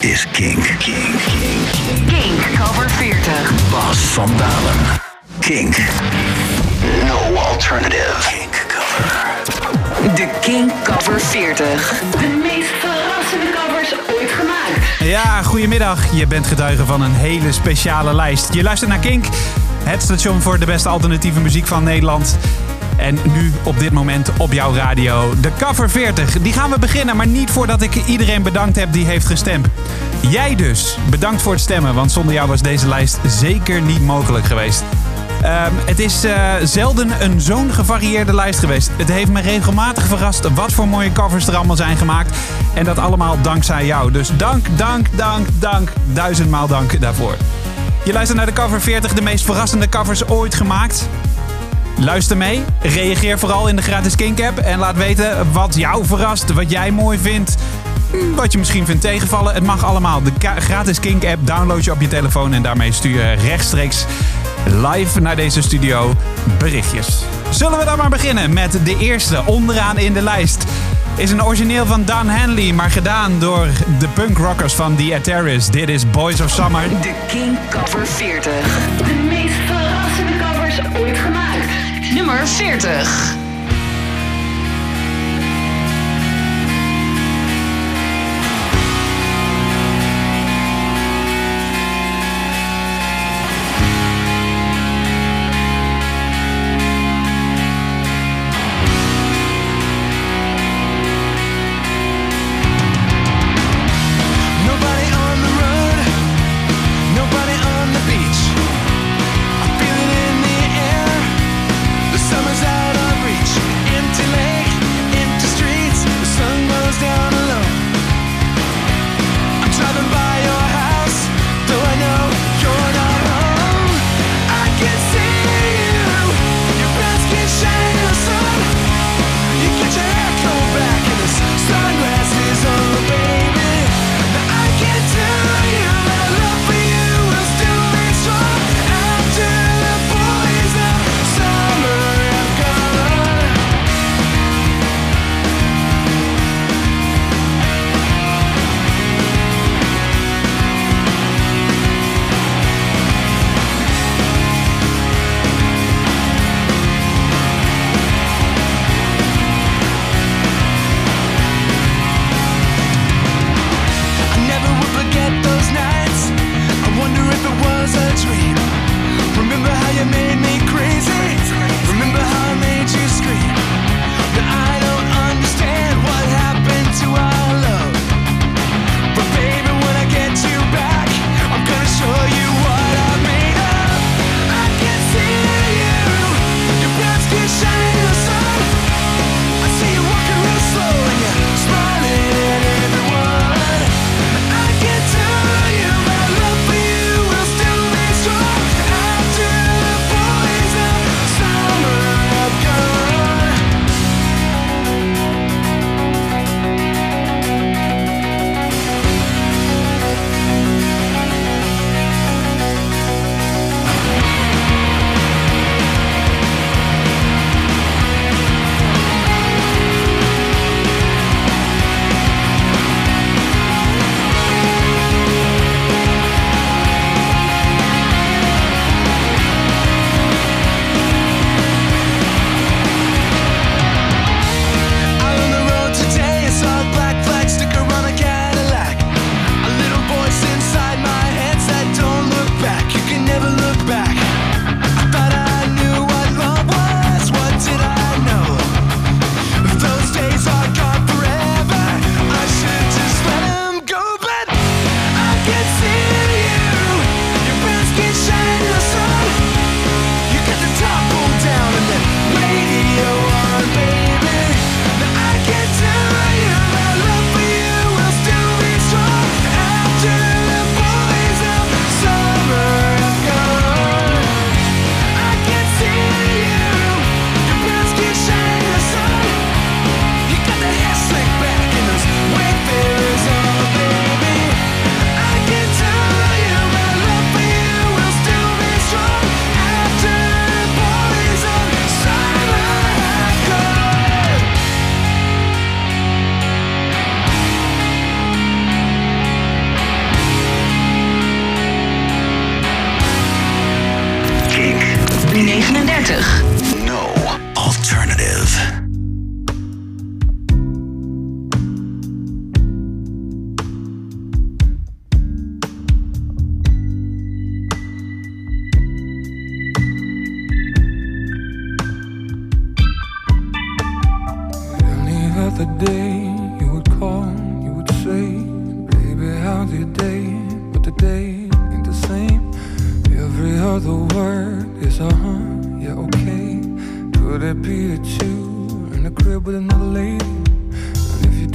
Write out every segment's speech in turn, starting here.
is Kink. Kink, Kink. Kink cover 40. Bas van Dalen. Kink. No alternative. Kink cover. De Kink cover 40. De meest verrassende covers ooit gemaakt. Ja, goedemiddag. Je bent getuige van een hele speciale lijst. Je luistert naar Kink, het station voor de beste alternatieve muziek van Nederland. En nu op dit moment op jouw radio, de cover 40. Die gaan we beginnen, maar niet voordat ik iedereen bedankt heb die heeft gestemd. Jij dus, bedankt voor het stemmen, want zonder jou was deze lijst zeker niet mogelijk geweest. Ehm, het is eh, zelden een zo'n gevarieerde lijst geweest. Het heeft me regelmatig verrast wat voor mooie covers er allemaal zijn gemaakt. En dat allemaal dankzij jou. Dus dank, dank, dank, dank. Duizendmaal dank daarvoor. Je luistert naar de cover 40, de meest verrassende covers ooit gemaakt. Luister mee, reageer vooral in de gratis Kink app en laat weten wat jou verrast, wat jij mooi vindt. hm, Wat je misschien vindt tegenvallen, het mag allemaal. De gratis Kink app download je op je telefoon en daarmee stuur je rechtstreeks live naar deze studio berichtjes. Zullen we dan maar beginnen met de eerste onderaan in de lijst. Is een origineel van Don Henley, maar gedaan door de punkrockers van The Ataris. Dit is Boys of Summer. De Kink cover 40. Nummer 40.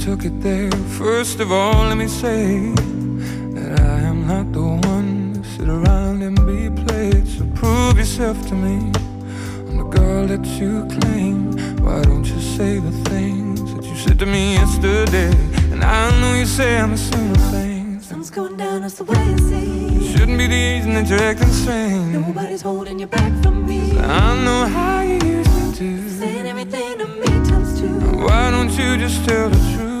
Took it there, first of all, let me say that I am not the one to sit around and be played. So prove yourself to me. I'm the girl that you claim. Why don't you say the things that you said to me yesterday? And I know you say I'm assuming things. Sun's going down, that's the way it seems. Shouldn't be the reason that you're acting strange. Nobody's holding you back from me. I know how you used to. do. Saying everything to me times two. Why don't you just tell the truth?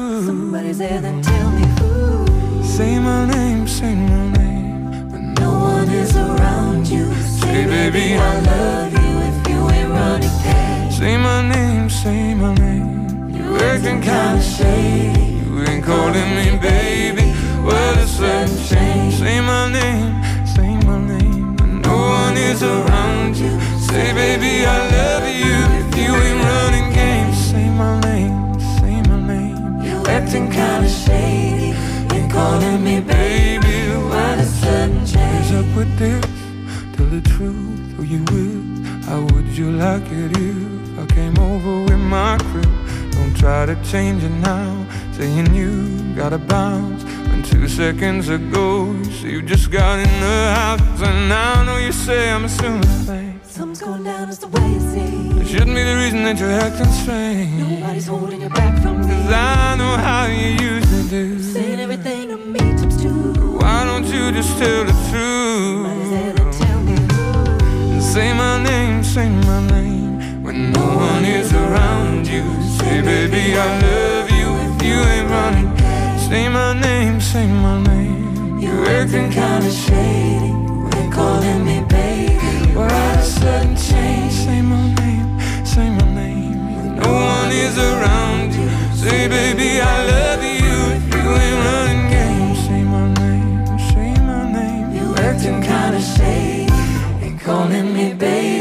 Somebody's there, then tell me who. Say my name, say my name. When No one is around you. Say, baby, I love you if you ain't running cash. Say my name, say my name. You acting kinda shady. You ain't calling me baby. Well, it's a change. Say my name, say my name. When no one is around you. Say, baby, I love you if you ain't acting kinda shady. Ain't calling me baby. Why the sudden change? up with this? Tell the truth, who you with? How would you like it if I came over with my crew? Don't try to change it now, saying you gotta bounce. When two seconds ago, you say you just got in the house, and now I know you say I'm assuming things. Something's going down, that's the way it seems. Shouldn't be the reason that you're acting strange. Nobody's holding you back from me. 'Cause I know how you usually do. Saying everything to me times two. Why don't you just tell the truth? tell me who. Say my name, say my name When no one is around you Say baby I love you if you ain't running Say my name, say my name You're acting kinda shady calling me baby. Why the sudden change Say no one is around you Say baby I love you if you ain't running games Say my name, say my name You acting kinda shady. Ain't calling me baby.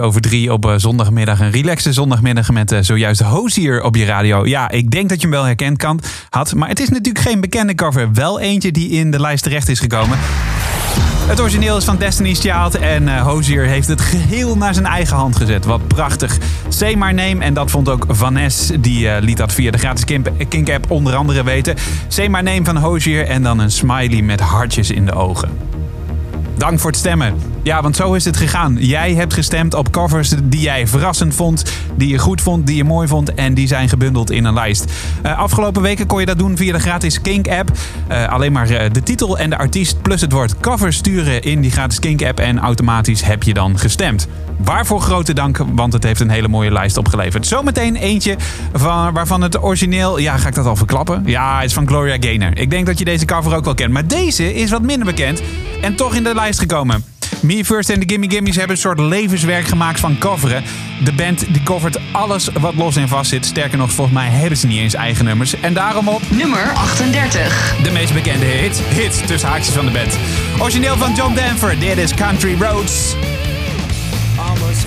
Over drie op eh, zondagmiddag. Een relaxe zondagmiddag met eh, zojuist Hozier op je radio. Ja, ik denk dat je hem wel herkend kan, had. Maar het is natuurlijk geen bekende cover. Wel eentje die in de lijst terecht is gekomen. Het origineel is van Destiny's Child en eh Hozier heeft het geheel naar zijn eigen hand gezet. Wat prachtig. Say My Name en dat vond ook Vanessa. Die liet dat via de gratis Kink- Kink-app onder andere weten. Say My Name van Hozier en dan een smiley met hartjes in de ogen. Dank voor het stemmen. Ja, want zo is het gegaan. Jij hebt gestemd op covers die jij verrassend vond, die je goed vond, die je mooi vond en die zijn gebundeld in een lijst. Eh, afgelopen weken kon je dat doen via de gratis Kink-app. Eh, alleen maar eh, de titel en de artiest plus het woord cover sturen in die gratis Kink-app en automatisch heb je dan gestemd. Waarvoor grote dank, want het heeft een hele mooie lijst opgeleverd. Zometeen eentje van, waarvan het origineel... Ja, ga ik dat al verklappen? Ja, het is van Gloria Gaynor. Ik denk dat je deze cover ook wel kent. Maar deze is wat minder bekend en toch in de lijst gekomen. Me First en de Gimme Gimmies hebben een soort levenswerk gemaakt van coveren. De band die covert alles wat los en vast zit. Sterker nog, volgens mij hebben ze niet eens eigen nummers. En daarom op... Nummer 38. De meest bekende hit. Hit tussen haakjes van de band. Origineel van John Denver. Dit is Country Roads.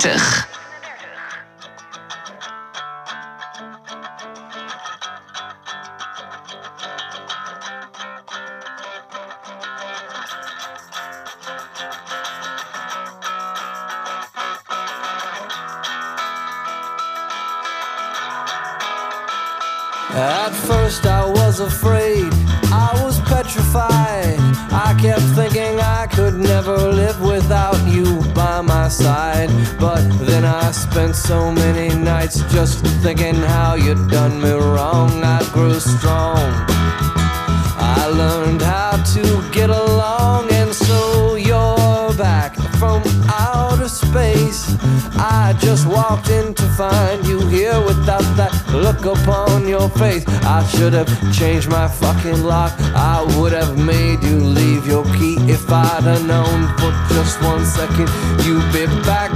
30. upon your face. I should have changed my fucking lock. I would have made you leave your key if I'd have known for just one second. You'd be back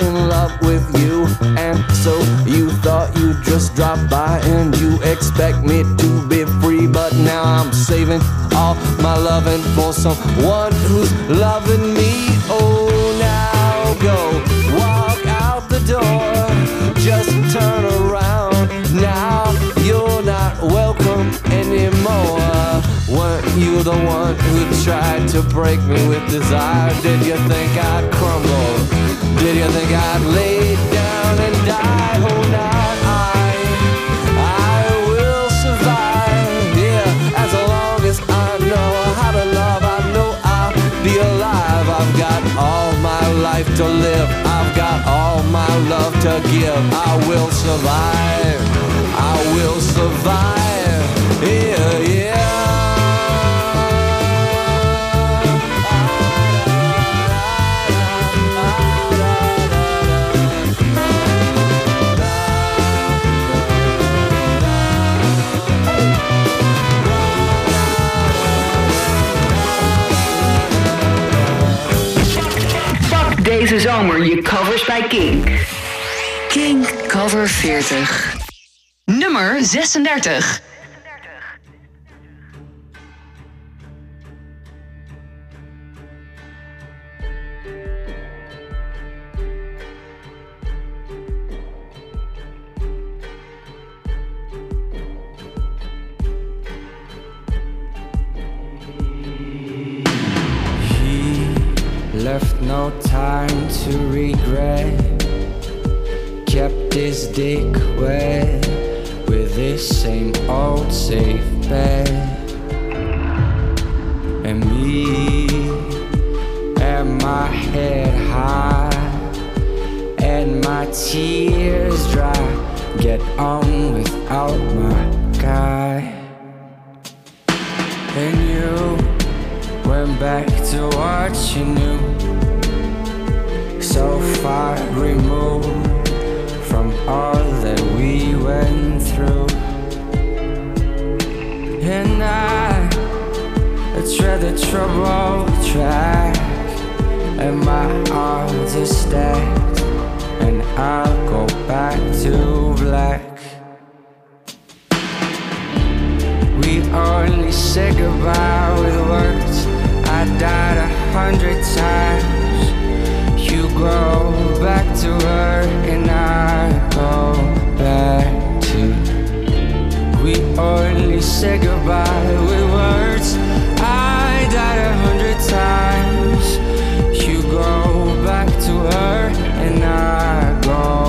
in love with you, and so you thought you'd just drop by and you expect me to be free, but now I'm saving all my loving for someone who's loving me. Oh, now go walk out the door, just turn around. Now you're not welcome anymore. Weren't you the one who tried to break me with desire? Did you think I'd crumble? Did you think I'd lay down and die? Oh, now I, I will survive. Yeah, as long as I know how to love, I know I'll be alive. I've got all my life to live. I've got all my love to give. I will survive. I will survive. Deze zomer je covers bij Kink. Kink Cover 40. Nummer 36. His dick wet with this same old safe bet. And me and my head high and my tears dry. Get on without my guy. And you went back to what you knew. So far removed all that we went through. And I, I tread the trouble track, and my arms are stacked, and I'll go back to black. We only say goodbye with words. I died a hundred times. You go back to her, and I go back to. We only say goodbye with words. I died a hundred times. You go back to her, and I go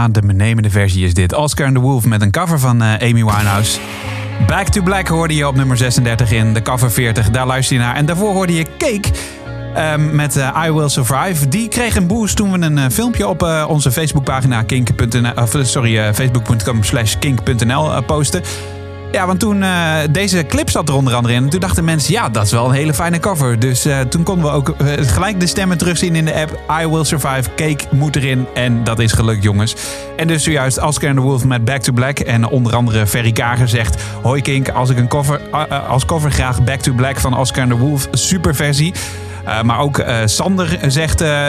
adembenemende versie is dit. Oscar and the Wolf met een cover van eh, Amy Winehouse. Back to Black hoorde je op nummer 36 in de cover 40. Daar luister je naar. En daarvoor hoorde je Cake ehm, met eh, I Will Survive. Die kreeg een boost toen we een eh, filmpje op onze Facebookpagina kink.nl, sorry, facebook.com slash kink.nl posten. Ja, want toen eh, deze clip zat er onder andere in. En toen dachten mensen, ja, dat is wel een hele fijne cover. Dus eh, toen konden we ook eh, gelijk de stemmen terugzien in de app. I Will Survive, Cake moet erin. En dat is gelukt, jongens. En dus zojuist Oscar and the Wolf met Back to Black. En onder andere Ferry Kager zegt... Hoi Kink, als ik een cover, als cover graag Back to Black van Oscar and the Wolf. Super versie. Uh, maar ook uh, Sander zegt uh,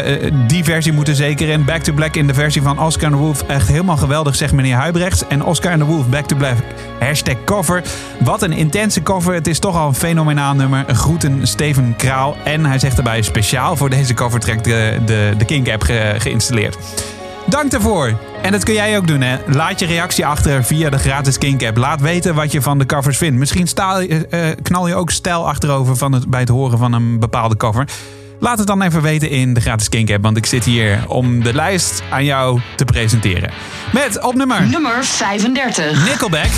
die versie moet er zeker in. Back to Black in de versie van Oscar and the Wolf. Echt helemaal geweldig, zegt meneer Huibrechts. En Oscar and the Wolf, Back to Black, hashtag cover. Wat een intense cover. Het is toch al een fenomenaal nummer. Groeten Steven Kraal. En hij zegt erbij speciaal voor deze covertrack de, de, de Kink-app ge, geïnstalleerd. Dank daarvoor. En dat kun jij ook doen, hè. Laat je reactie achter via de gratis Kink-app. Laat weten wat je van de covers vindt. Misschien staal, uh, knal je ook stijl achterover van het, bij het horen van een bepaalde cover. Laat het dan even weten in de gratis Kink-app. Want ik zit hier om de lijst aan jou te presenteren. Met op nummer... Nummer 35. Nickelback.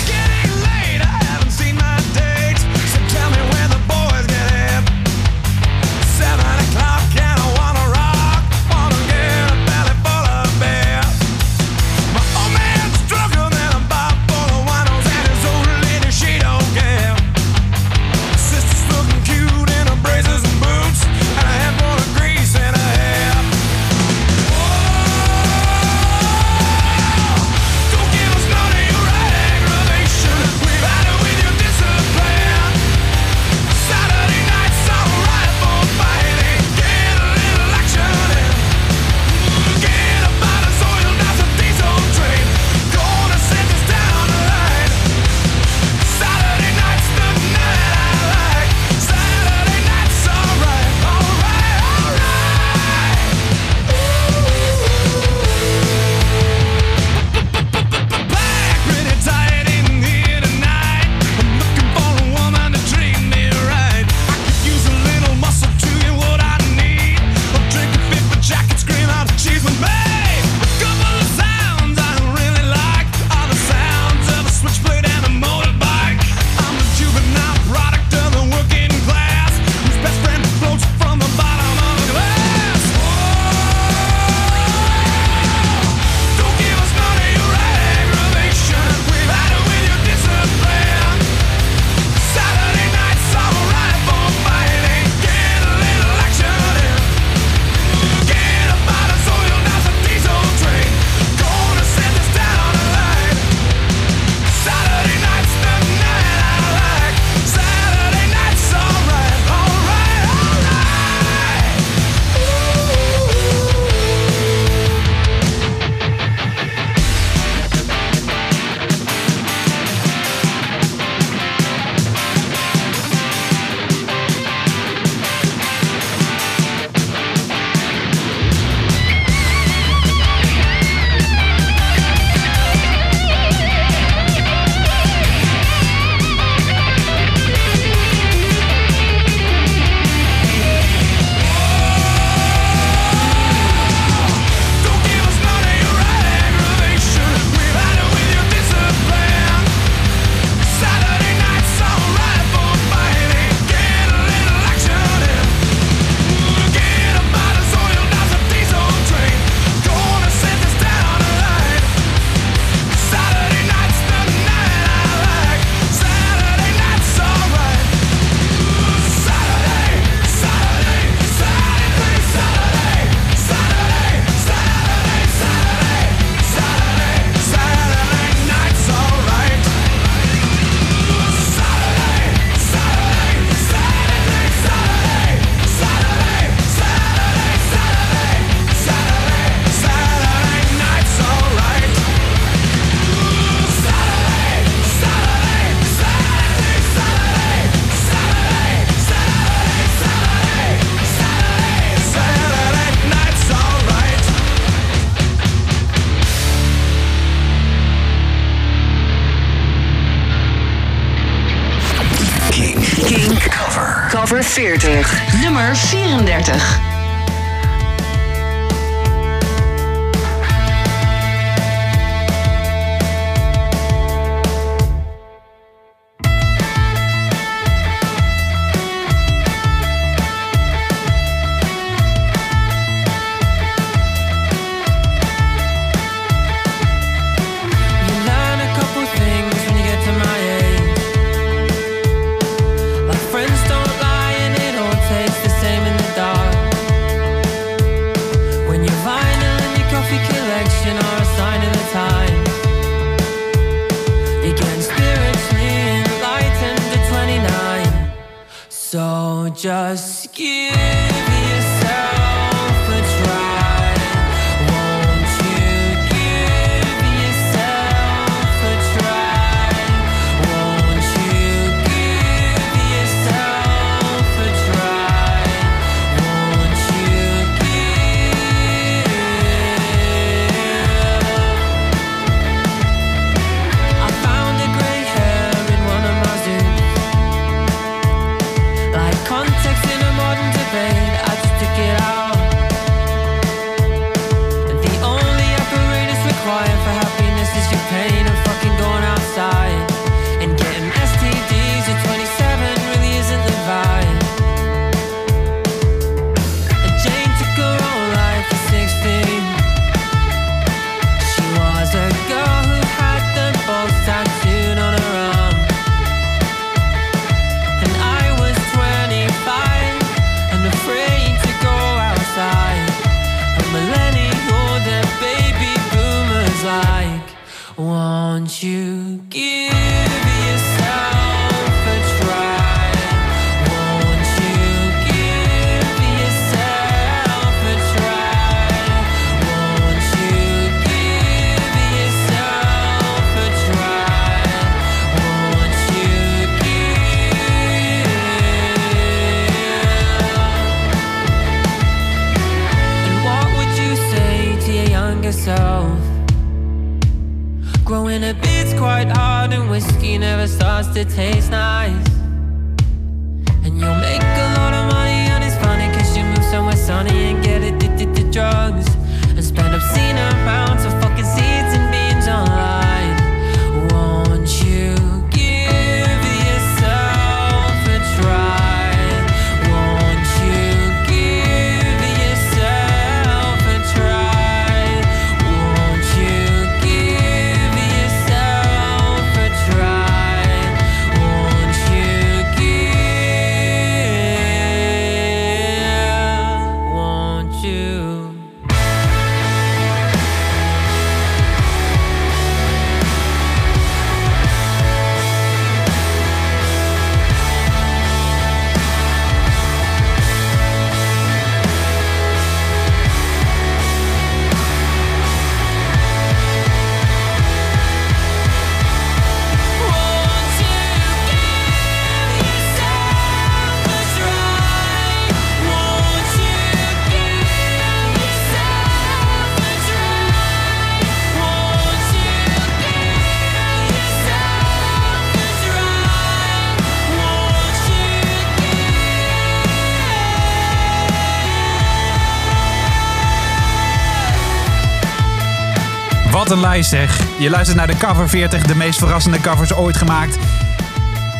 Zeg. Je luistert naar de cover 40, de meest verrassende covers ooit gemaakt.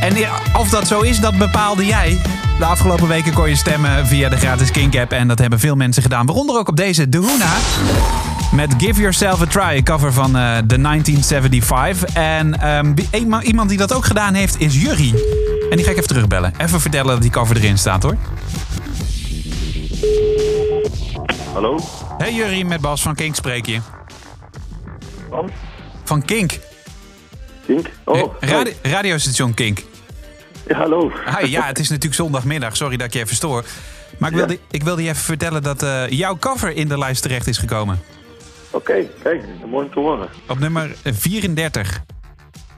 En of dat zo is, dat bepaalde jij. De afgelopen weken kon je stemmen via de gratis Kink app. En dat hebben veel mensen gedaan. Waaronder ook op deze De Hoena. Met Give Yourself a Try, een cover van eh, de 1975. En ehm, iemand die dat ook gedaan heeft is Jurrie. En die ga ik even terugbellen. Even vertellen dat die cover erin staat hoor. Hallo? Hey Jurrie, met Bas van Kink spreek je. Van? Van Kink. Kink? Oh, Eh, radi- radiostation Kink. ja, hallo. Hi, ja, het is natuurlijk zondagmiddag. Sorry dat ik je even stoor. Maar ik wilde, ik wilde je even vertellen dat eh, jouw cover in de lijst terecht is gekomen. Oké, kijk, mooi om te horen. Op nummer 34.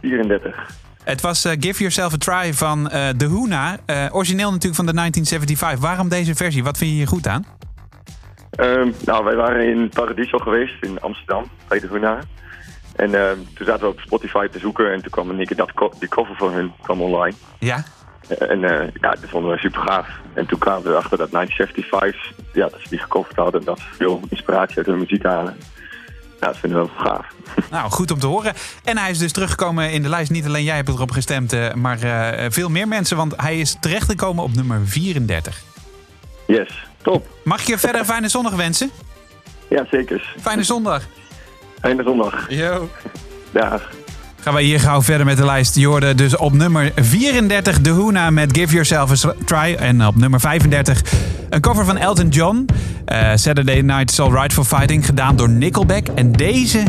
34. Het was eh, Give Yourself a Try van eh The Hoona. Origineel natuurlijk van de 1975. Waarom deze versie? Wat vind je hier goed aan? Ehm, nou, wij waren in Paradiso geweest in Amsterdam, bij de Hoena. En ehm, toen zaten we op Spotify te zoeken en toen kwam in één co- die cover van hun kwam online. Ja? En eh, ja, dat vonden we super gaaf. En toen kwamen we erachter dat 1975, ja, dat ze die gecoverd hadden en dat ze veel inspiratie uit hun muziek halen. Ja, dat vinden we wel gaaf. Nou, goed om te horen. En hij is dus teruggekomen in de lijst. Niet alleen jij hebt erop gestemd, eh, maar eh, veel meer mensen. Want hij is terechtgekomen op nummer 34. Yes, top. Mag ik je verder een fijne zondag wensen? Ja, zeker. Fijne zondag. Fijne zondag. Yo. Dag. Gaan wij hier gauw verder met de lijst. Je hoorde dus op nummer 34 De Hoona met Give Yourself a Try. En op nummer 35 een cover van Elton John. eh, Saturday Night's Alright for Fighting. Gedaan door Nickelback. En deze,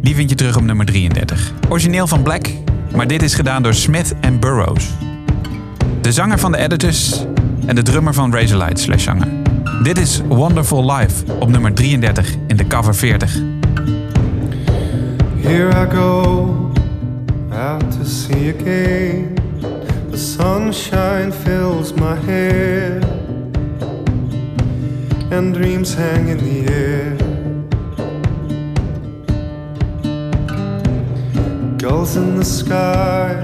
die vind je terug op nummer 33. Origineel van Black. Maar dit is gedaan door Smith and Burroughs. De zanger van de Editors en de drummer van Razorlight slash zanger. Dit is Wonderful Life op nummer 33 in de cover 40. Here I go out to sea again. The sunshine fills my hair, and dreams hang in the air. Gulls in the sky,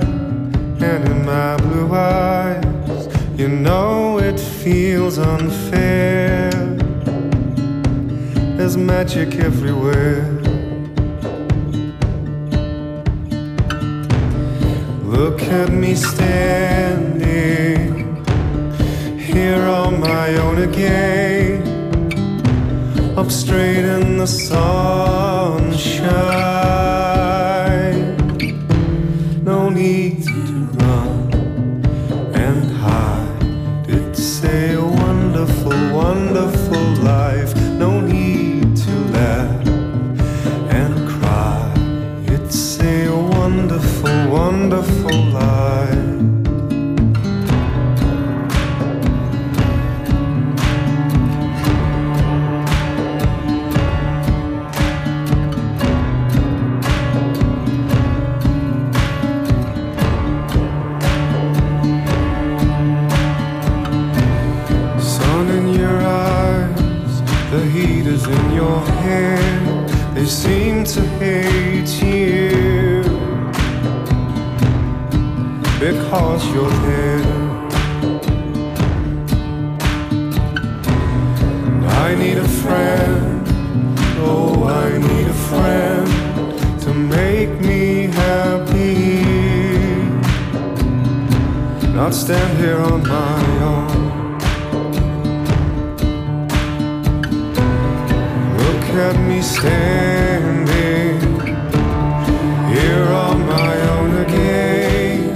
and in my blue eyes, you know it feels unfair. There's magic everywhere. Look at me standing here on my own again, up straight in the sunshine. Your hair. They seem to hate you because you're there. I need a friend, oh, I need a friend to make me happy. Not stand here on my own. At me standing here on my own again,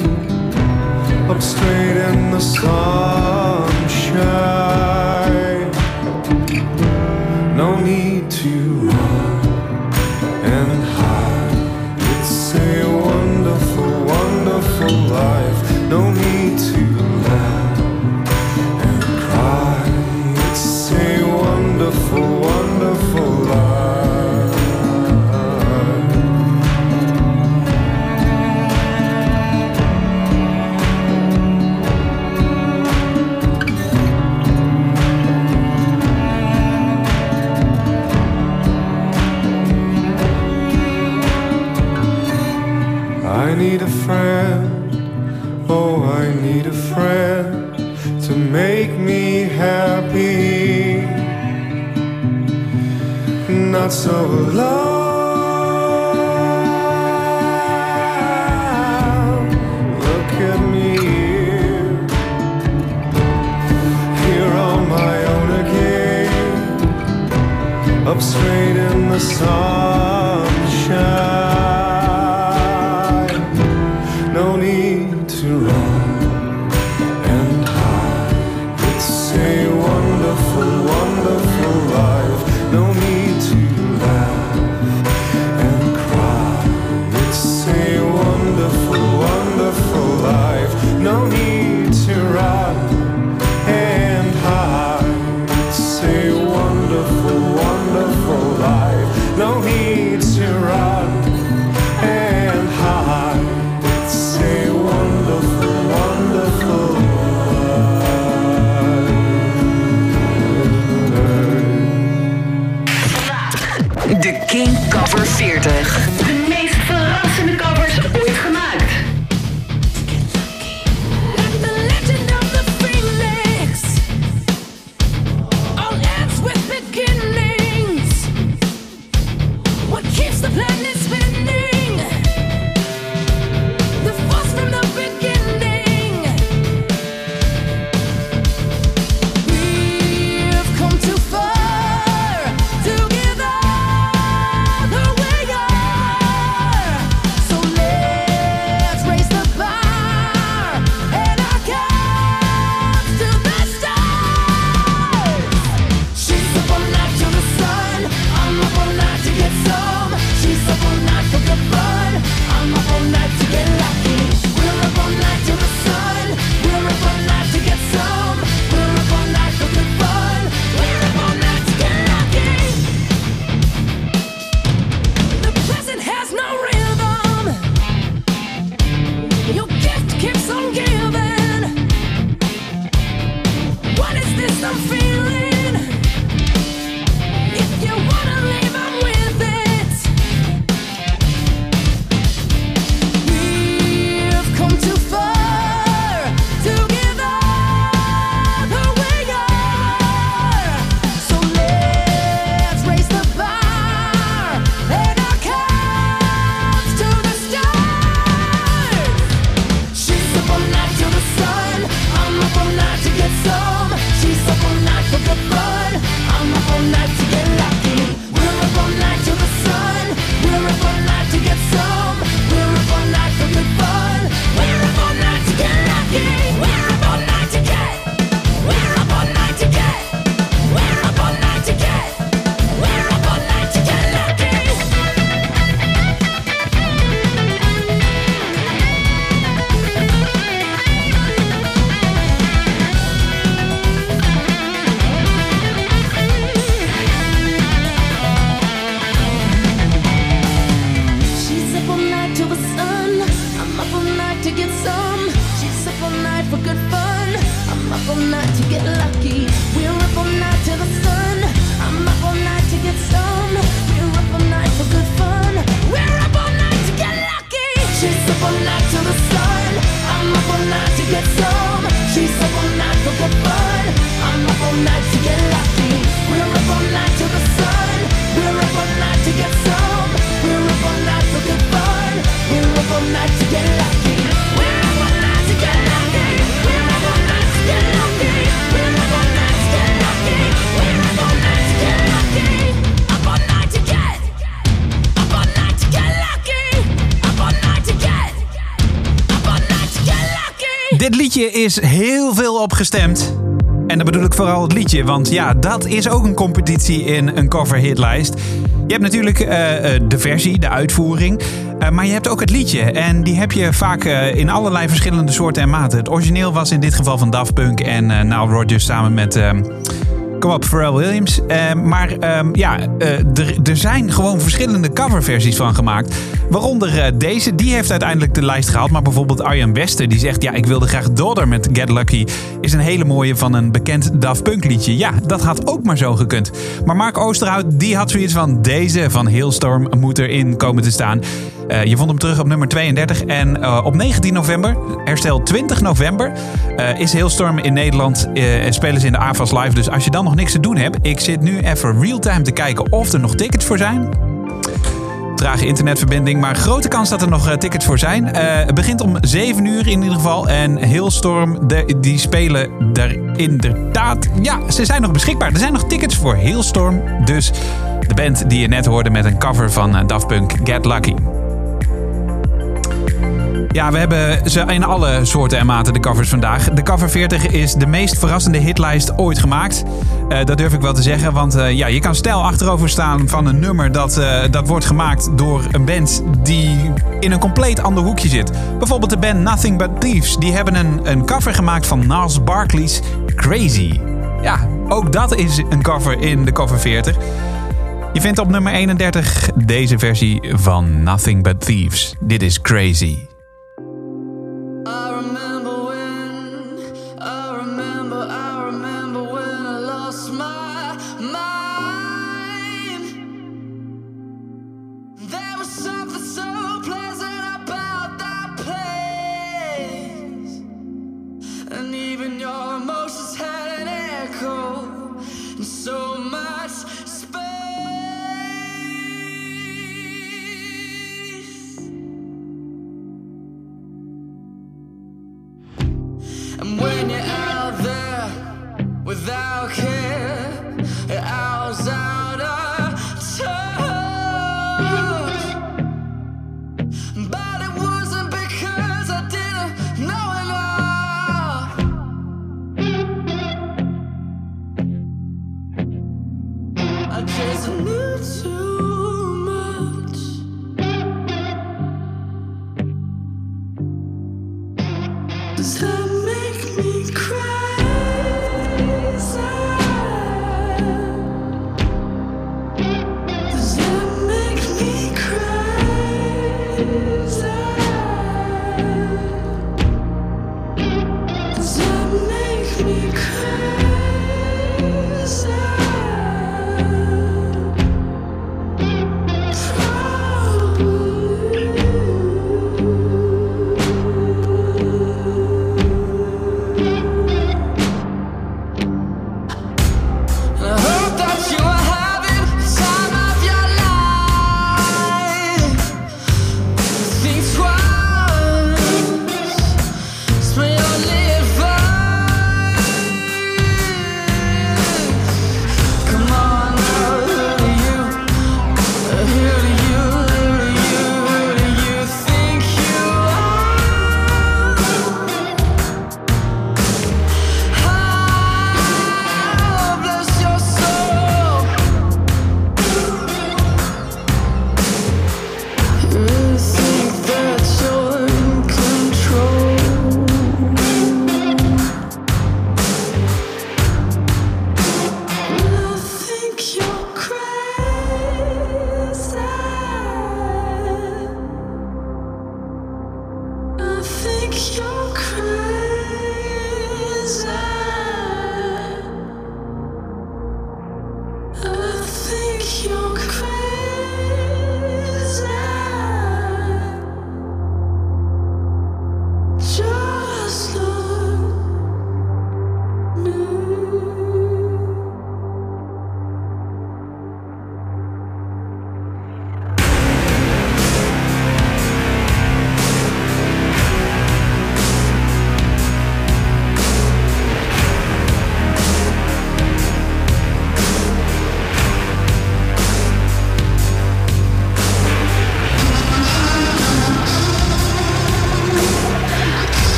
up straight in the sunshine. Make me happy. Not so alone. Look at me here, here on my own again, up straight in the sunshine. Liedje is heel veel opgestemd. En dan bedoel ik vooral het liedje, want ja, dat is ook een competitie in een cover hitlijst. Je hebt natuurlijk eh, eh, de versie, de uitvoering, eh, maar je hebt ook het liedje. En die heb je vaak in allerlei verschillende soorten en maten. Het origineel was in dit geval van Daft Punk en eh Nile Rodgers samen met... ehm, Kom op, Pharrell Williams. Maar ehm, ja, er zijn gewoon verschillende coverversies van gemaakt. Waaronder eh, deze, die heeft uiteindelijk de lijst gehaald. Maar bijvoorbeeld Arjan Wester, die zegt... ja, ik wilde graag Daughter met Get Lucky... is een hele mooie van een bekend Daft Punk liedje. Ja, dat had ook maar zo gekund. Maar Mark Oosterhout, die had zoiets van... deze van Hailstorm moet erin komen te staan. Eh, je vond hem terug op nummer 32. En eh, op 19 november, herstel 20 november... is Hailstorm in Nederland en spelen ze in de AFAS Live. Dus als je dan nog niks te doen hebt... ik zit nu even real-time te kijken of er nog tickets voor zijn trage internetverbinding. Maar grote kans dat er nog eh, tickets voor zijn. Eh, het begint om 7 uur in ieder geval. En Hailstorm, de, die spelen er inderdaad... Ja, ze zijn nog beschikbaar. Er zijn nog tickets voor Hailstorm. Dus de band die je net hoorde met een cover van eh, Daft Punk, Get Lucky. Ja, we hebben ze in alle soorten en maten de covers vandaag. De cover 40 is de meest verrassende hitlijst ooit gemaakt. Eh, dat durf ik wel te zeggen, want eh, ja, je kan stijl achterover staan van een nummer dat, eh, dat wordt gemaakt door een band die in een compleet ander hoekje zit. Bijvoorbeeld de band Nothing But Thieves. Die hebben een, een cover gemaakt van Nas Barkley's Crazy. Ja, ook dat is een cover in de cover 40. Je vindt op nummer 31 deze versie van Nothing But Thieves. Dit is Crazy.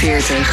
40.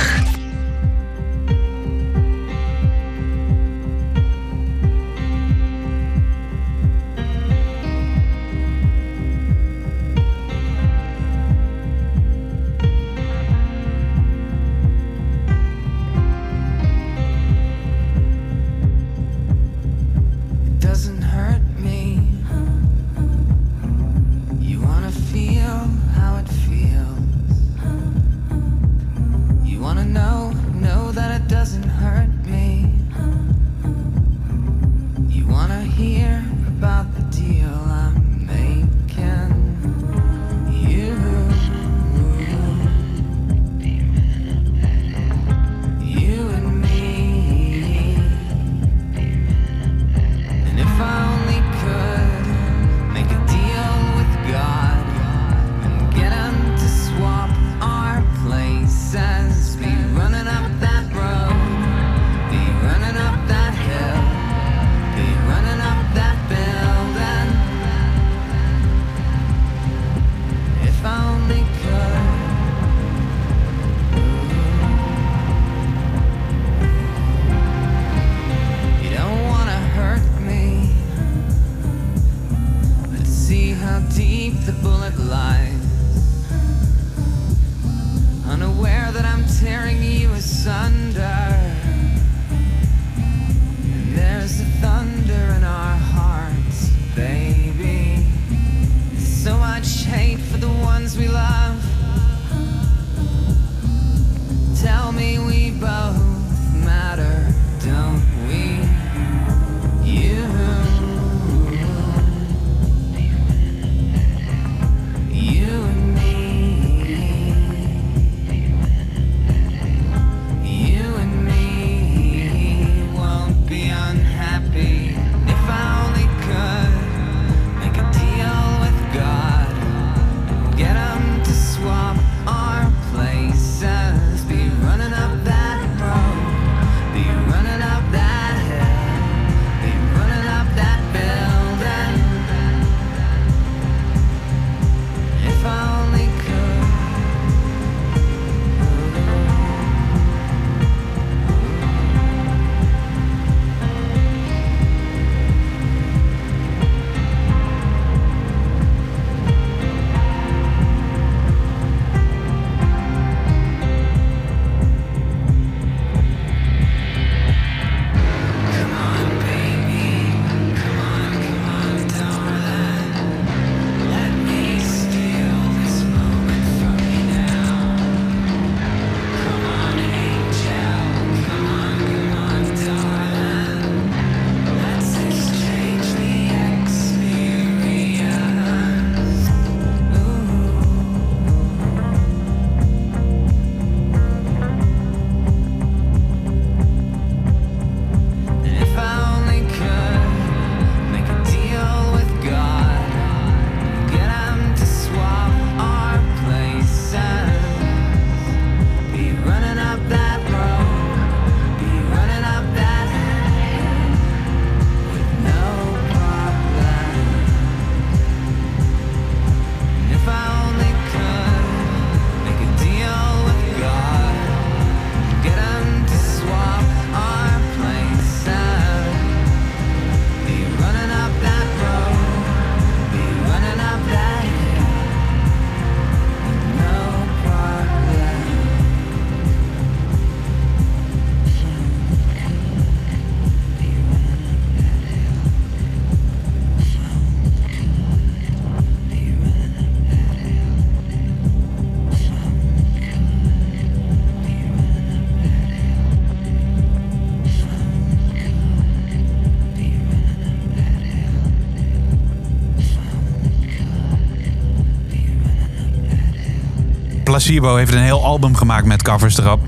Placebo heeft een heel album gemaakt met covers erop.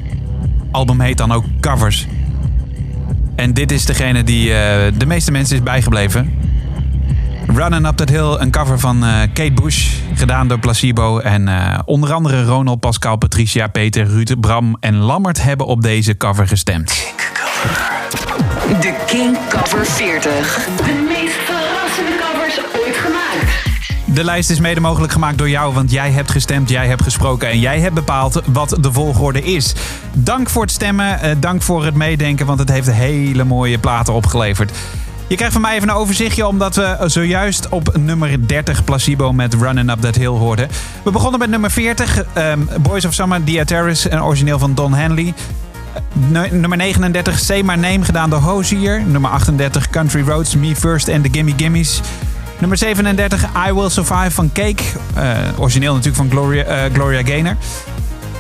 Album heet dan ook Covers. En dit is degene die eh, de meeste mensen is bijgebleven. Running Up That Hill, een cover van eh, Kate Bush, gedaan door Placebo. En eh, onder andere Ronald, Pascal, Patricia, Peter, Ruud, Bram en Lammert hebben op deze cover gestemd. De King Cover 40. De meest de lijst is mede mogelijk gemaakt door jou, want jij hebt gestemd, jij hebt gesproken en jij hebt bepaald wat de volgorde is. Dank voor het stemmen, eh, dank voor het meedenken, want het heeft hele mooie platen opgeleverd. Je krijgt van mij even een overzichtje, omdat we zojuist op nummer 30 Placebo met Running Up That Hill hoorden. We begonnen met nummer 40, ehm, Boys of Summer, The Terrace, een origineel van Don Henley. Nu- nummer 39, Say My Name, gedaan door Hozier. Nummer 38, Country Roads, Me First and The Gimme Gimmies. Nummer 37, I Will Survive van Cake. Eh, origineel natuurlijk van Gloria, eh, Gloria Gaynor.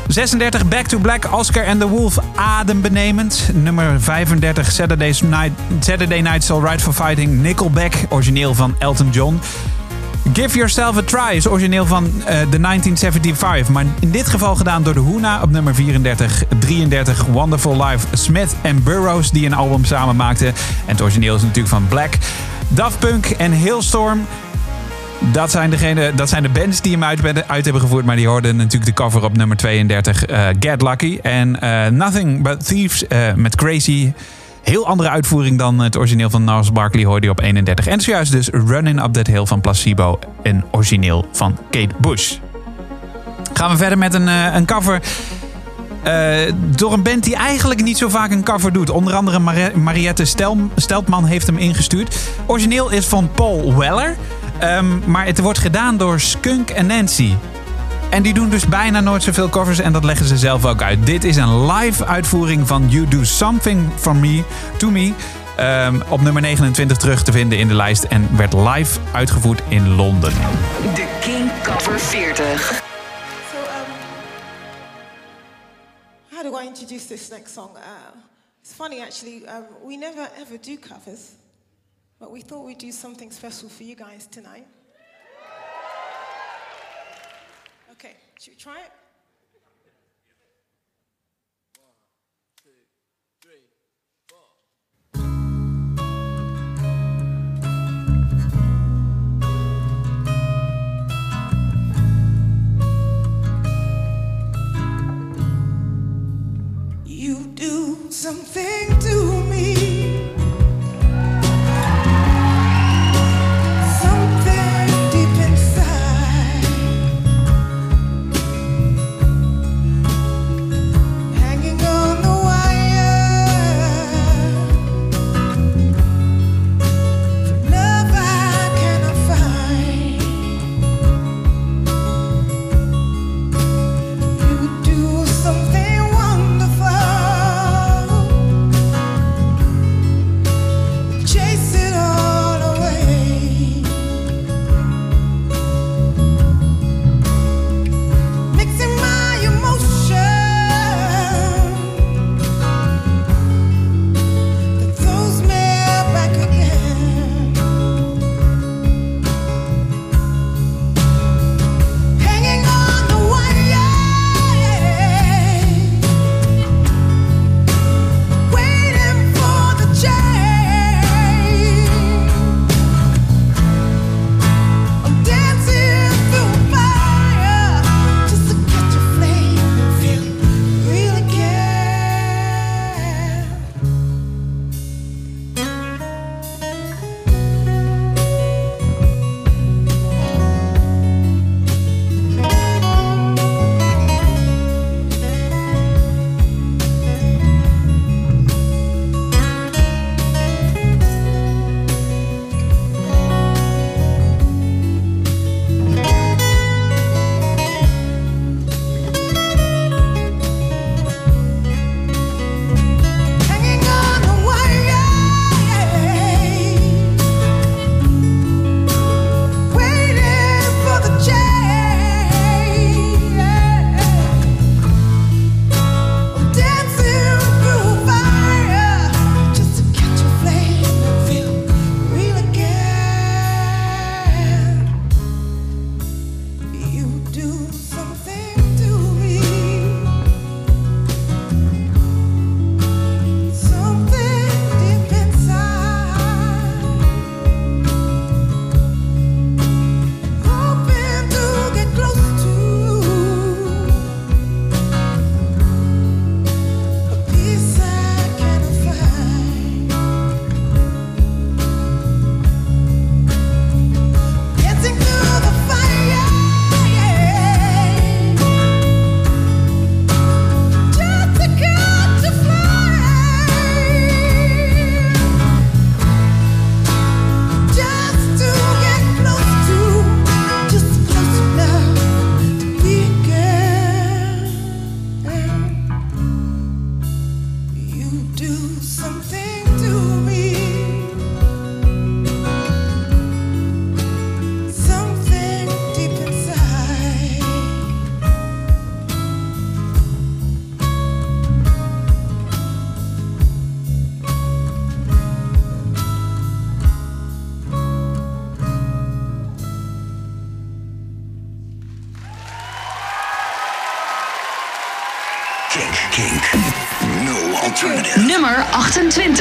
36, Back to Black, Oscar and the Wolf, adembenemend. Nummer 35, Saturday's Night, Saturday Night's Alright for Fighting, Nickelback, origineel van Elton John. Give Yourself a Try is origineel van eh, de 1975, maar in dit geval gedaan door de Hoona op nummer 34. 33 Wonderful Life, Smith Burroughs die een album samen maakten. En het origineel is natuurlijk van Black. Daft Punk en Hailstorm. Dat zijn, degene, dat zijn de bands die hem uit, hebben gevoerd. Maar die hoorden natuurlijk de cover op nummer 32, eh, Get Lucky. En eh, Nothing But Thieves eh, met Crazy. Heel andere uitvoering dan het origineel van Nars Barkley hoorde je op 31. En zojuist dus Running Up That Hill van Placebo. Een origineel van Kate Bush. Gaan we verder met een, een cover... eh, door een band die eigenlijk niet zo vaak een cover doet. Onder andere Mar- Mariette Stel Steltman heeft hem ingestuurd. Origineel is van Paul Weller. Ehm, maar het wordt gedaan door Skunk en Nancy. En die doen dus bijna nooit zoveel covers en dat leggen ze zelf ook uit. Dit is een live uitvoering van You Do Something For Me, To Me. ehm, op nummer 29 terug te vinden in de lijst en werd live uitgevoerd in Londen. De King Cover 40. How do I introduce this next song? Uh, it's funny, actually. Um, we never ever do covers, but we thought we'd do something special for you guys tonight. Okay, should we try it? Something to me.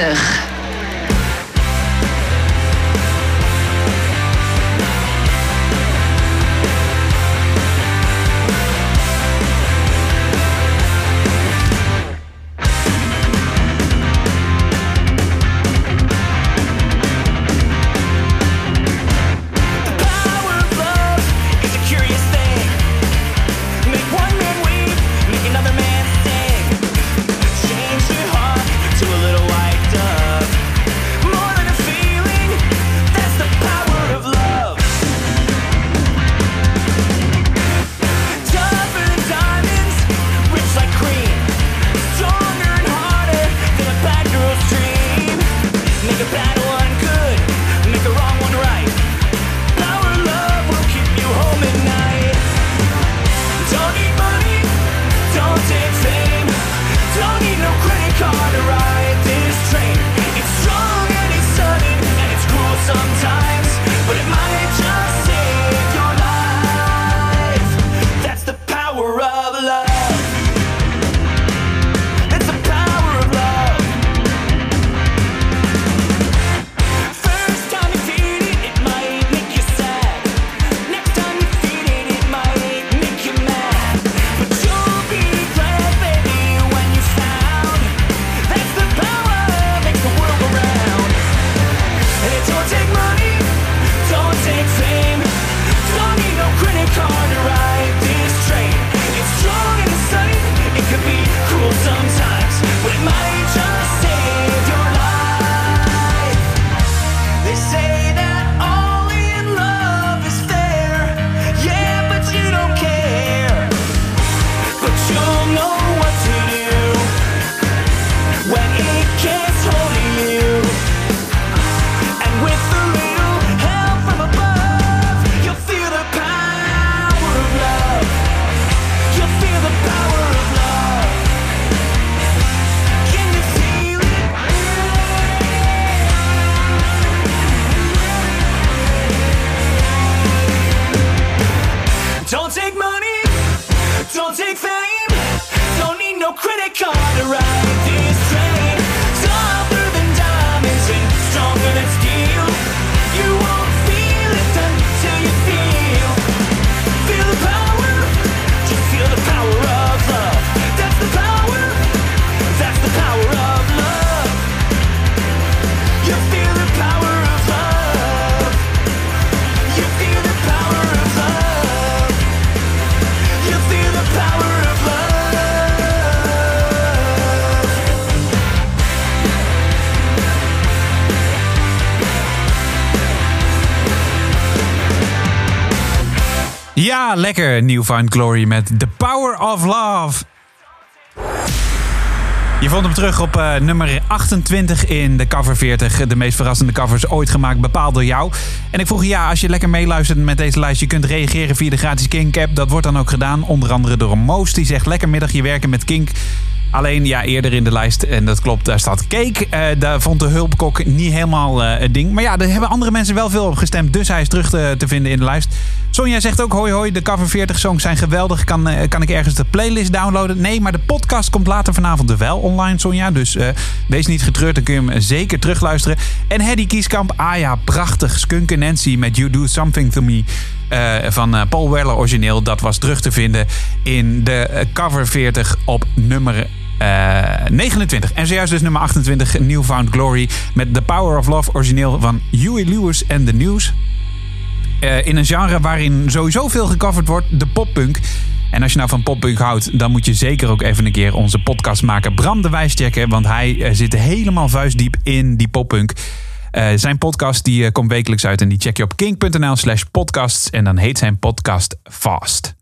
28. Lekker. Newfound Glory met The Power of Love. Je vond hem terug op eh, nummer 28 in de cover 40. De meest verrassende covers ooit gemaakt, bepaald door jou. En ik vroeg je, ja, als je lekker meeluistert met deze lijst... je kunt reageren via de gratis Kink-app. Dat wordt dan ook gedaan, onder andere door Moos. Die zegt, lekker middagje werken met Kink. Alleen, ja, eerder in de lijst, en dat klopt, daar staat Cake. Eh, daar vond de hulpkok niet helemaal eh, het ding. Maar ja, daar hebben andere mensen wel veel op gestemd. Dus hij is terug te, te vinden in de lijst. Sonja zegt ook, hoi hoi, de cover 40 songs zijn geweldig. Kan, eh, kan ik ergens de playlist downloaden? Nee, maar de podcast komt later vanavond wel online, Sonja. Dus eh, wees niet getreurd, dan kun je hem zeker terugluisteren. En Hedy Kieskamp, ah ja, prachtig. Skunk and Nancy met You Do Something To Me. eh, van eh, Paul Weller origineel. Dat was terug te vinden in de eh, cover 40 op nummer eh, 29. En zojuist dus nummer 28, Newfound Glory. Met The Power of Love origineel van Huey Lewis and the News. Eh, in een genre waarin sowieso veel gecoverd wordt, de poppunk. En als je nou van poppunk houdt, dan moet je zeker ook even een keer onze podcast maken. Bram de Wijs checken, want hij eh, zit helemaal vuistdiep in die poppunk. Eh, zijn podcast die komt wekelijks uit en die check je op kink.nl slash podcasts. En dan heet zijn podcast Fast.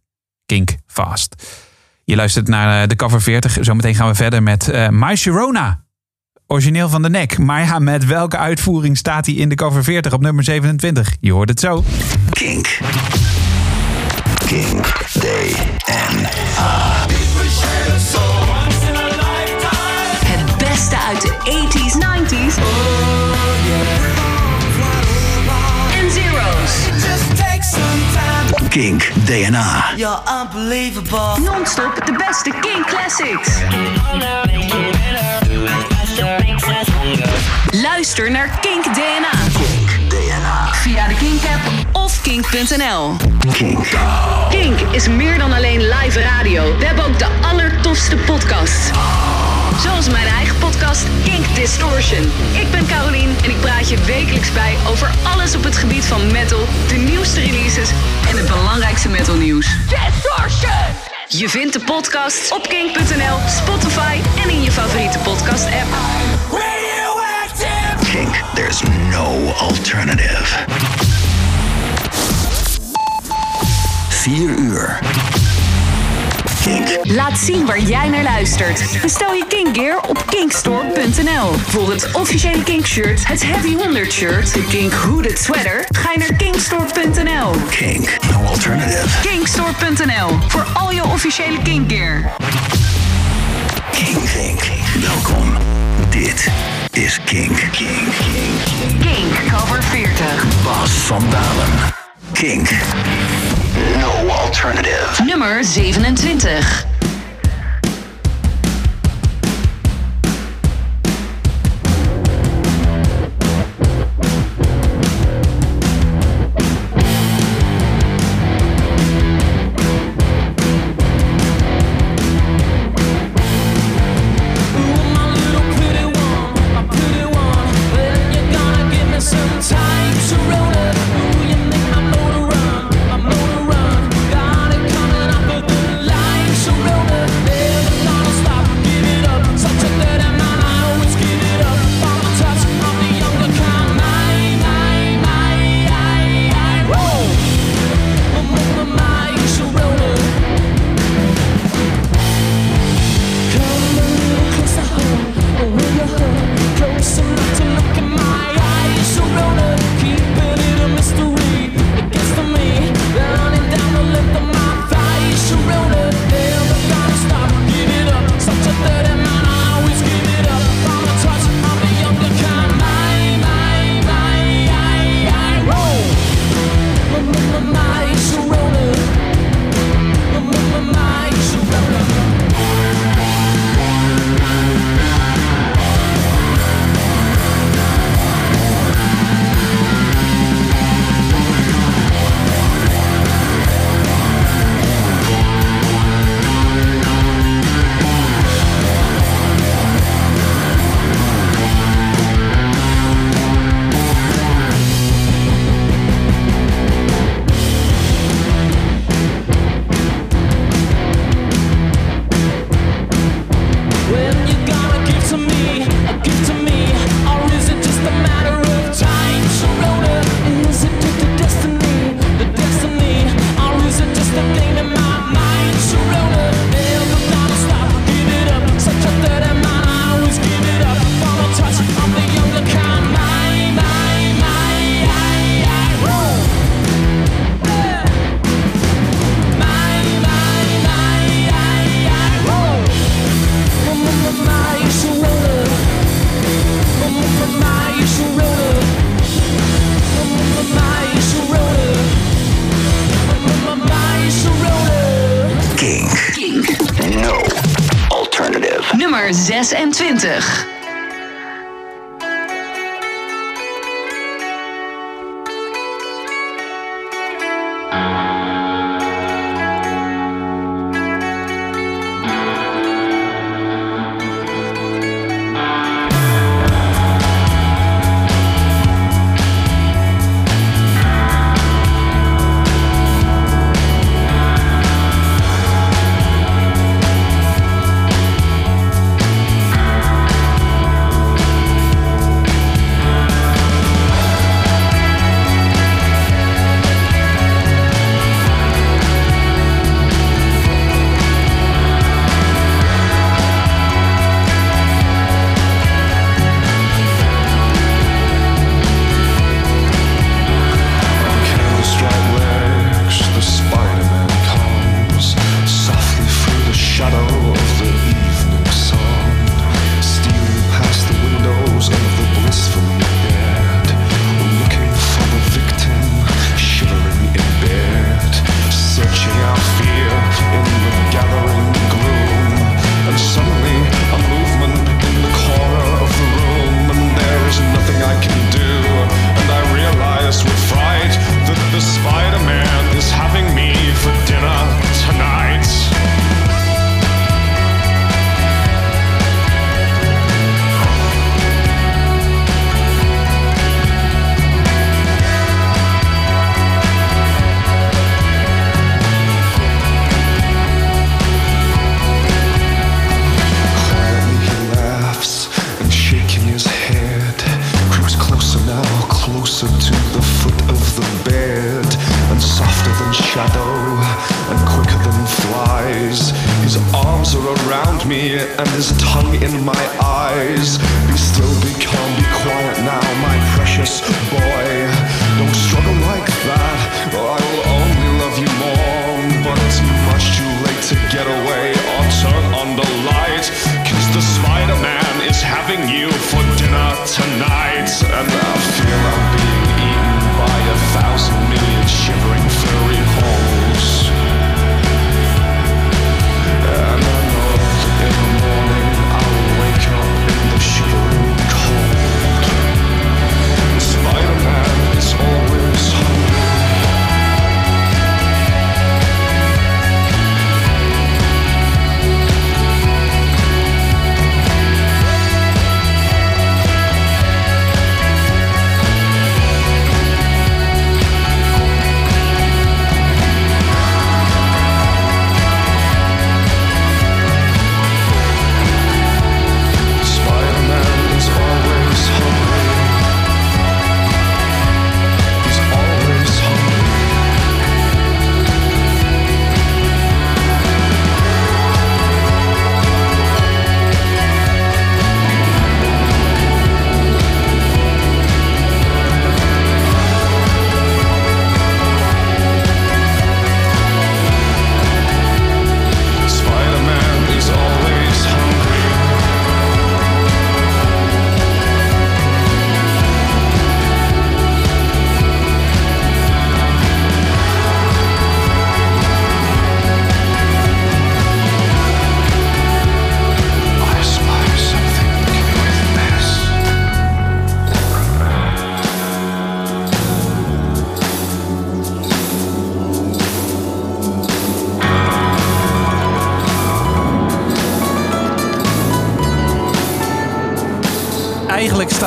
Kink Fast. Je luistert naar de cover 40. Zometeen gaan we verder met My Sharona. Origineel van de nek. Maar ja, met welke uitvoering staat hij in de cover 40 op nummer 27? Je hoort het zo. Kink. Kink and Het beste uit de 80s, 90s en zeros. Kink DNA. You're unbelievable. Non-stop de beste Kink Classics. Luister naar Kink DNA. Via de Kink-app of kink.nl. Kink. Kink is meer dan alleen live radio. We hebben ook de allertofste podcasts. Zoals mijn eigen podcast Kink Distortion. Ik ben Carolien en ik praat je wekelijks bij over alles op het gebied van metal, de nieuwste releases en het belangrijkste metalnieuws. Distortion! Je vindt de podcast op kink.nl, Spotify en in je favoriete podcast app. Kink. There's no alternative. 4 uur. Kink. Laat zien waar jij naar luistert. Bestel je Kink Gear op kinkstore.nl. Voor het officiële Kink shirt, het Heavy 100 shirt, de Kink Hooded sweater, ga je naar kinkstore.nl. Kink. No alternative. Kinkstore.nl voor al je officiële Kink Gear. Kink. Kink. Welkom. Dit is Kink. Kink. Kink. Kink cover 40. Bas van Dalen. Kink. No alternative. Nummer 27. Nummer 26.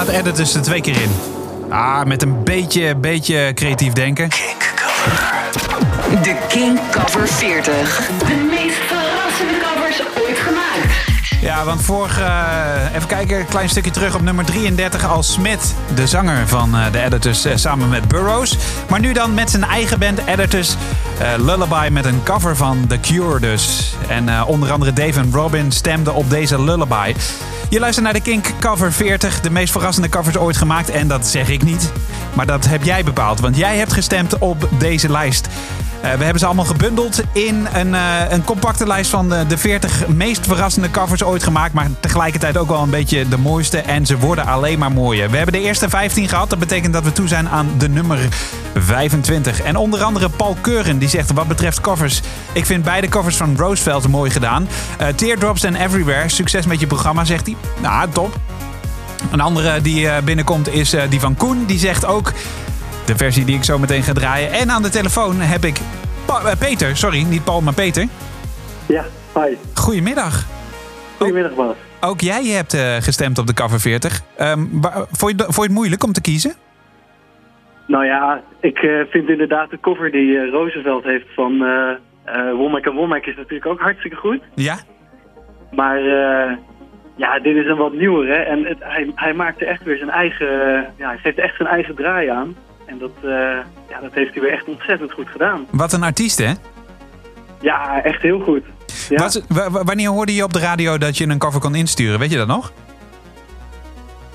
Editors er twee keer in. Ah, met een beetje, beetje creatief denken. De King Cover 40. De meest verrassende covers ooit gemaakt. Ja, want vorig, eh, even kijken, een klein stukje terug op nummer 33 als Smith, de zanger van eh, de Editors, eh, samen met Burroughs. Maar nu dan met zijn eigen band Editors, eh, Lullaby met een cover van The Cure dus. En eh, onder andere Dave en Robin stemden op deze Lullaby. Je luistert naar de Kink Cover 40, de meest verrassende covers ooit gemaakt. En dat zeg ik niet, maar dat heb jij bepaald, want jij hebt gestemd op deze lijst. Eh, we hebben ze allemaal gebundeld in een, eh, een compacte lijst van de, de 40 meest verrassende covers ooit gemaakt. Maar tegelijkertijd ook wel een beetje de mooiste. En ze worden alleen maar mooier. We hebben de eerste 15 gehad. Dat betekent dat we toe zijn aan de nummer 25. En onder andere Paul Keuren die zegt wat betreft covers. Ik vind beide covers van Roosevelt mooi gedaan. Eh, Teardrops and Everywhere. Succes met je programma, zegt hij. Nou, top. Een andere die binnenkomt is die van Koen. Die zegt ook de versie die ik zo meteen ga draaien. En aan de telefoon heb ik Pa- eh, Peter. Sorry, niet Paul, maar Peter. Ja, hi. Goedemiddag. Goedemiddag, Bas. Ook jij hebt eh, gestemd op de cover 40. Ehm, waar- vond, je, vond je het moeilijk om te kiezen? Nou ja, ik eh, vind inderdaad de cover die Roosevelt heeft van eh Womack en Womack is natuurlijk ook hartstikke goed. Ja? Maar eh, ja, dit is een wat nieuwer, hè. En het, hij, hij maakt er echt weer zijn eigen... ja, hij geeft echt zijn eigen draai aan. En dat, eh, ja, dat heeft hij weer echt ontzettend goed gedaan. Wat een artiest, hè? Ja, echt heel goed. Ja. Was, wanneer hoorde je op de radio dat je een cover kon insturen? Weet je dat nog?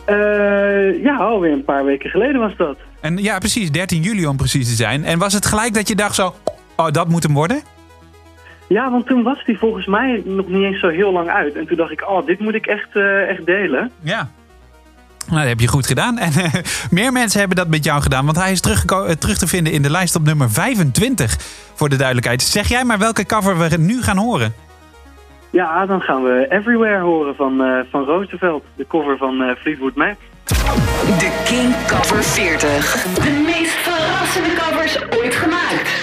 Eh, ja, alweer een paar weken geleden was dat. En ja, precies, 13 juli om precies te zijn. En was het gelijk dat je dacht zo, oh, dat moet hem worden? Ja, want toen was hij volgens mij nog niet eens zo heel lang uit. En toen dacht ik, oh, dit moet ik echt, eh, echt delen. Ja. Nou, dat heb je goed gedaan. En eh, meer mensen hebben dat met jou gedaan. Want hij is teruggeko- eh, terug te vinden in de lijst op nummer 25. Voor de duidelijkheid. Zeg jij maar welke cover we nu gaan horen. Ja, dan gaan we Everywhere horen van, eh, van Roosevelt. De cover van eh, Fleetwood Mac. De King Cover 40. De meest verrassende covers ooit gemaakt.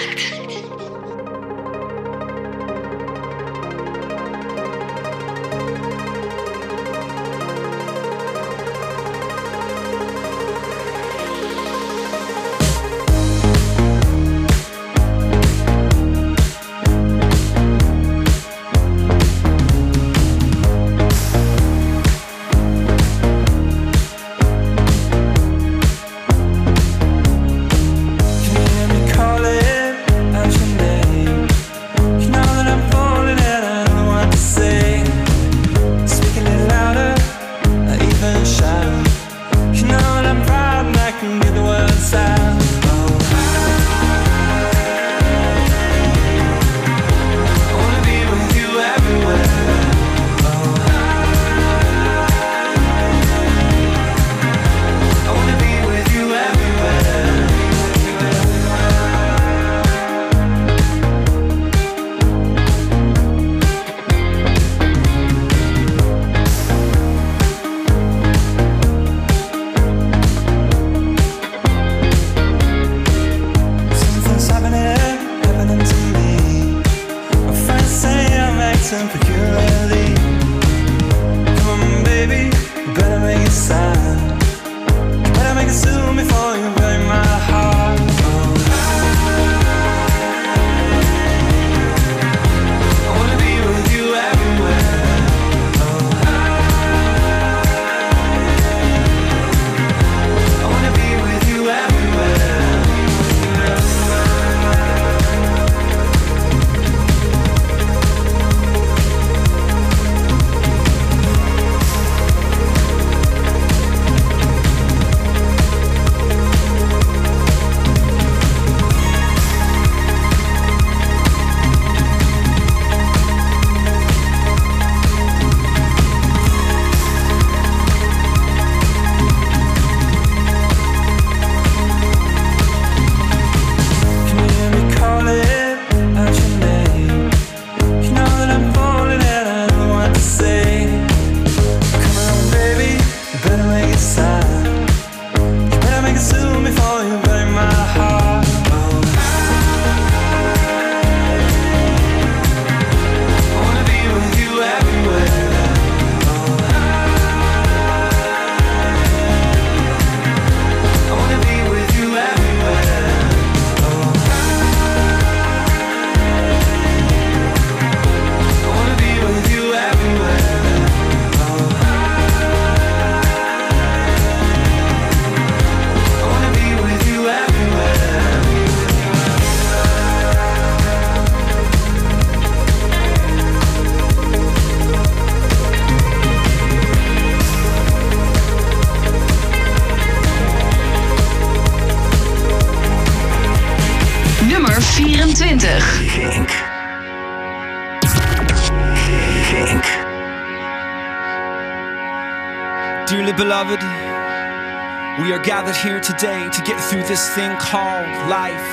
through this thing called life.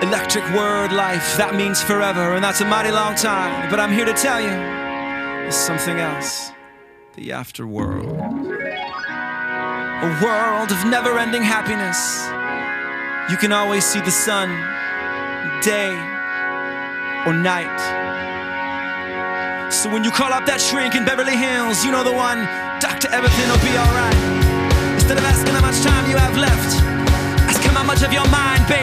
Electric word life, that means forever, and that's a mighty long time. But I'm here to tell you there's something else the afterworld. A world of never ending happiness. You can always see the sun, day or night. So when you call up that shrink in Beverly Hills, you know the one, Dr. Everything will be alright instead of asking how much time you have left, ask how much of your mind.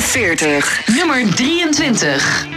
40. Nummer 23.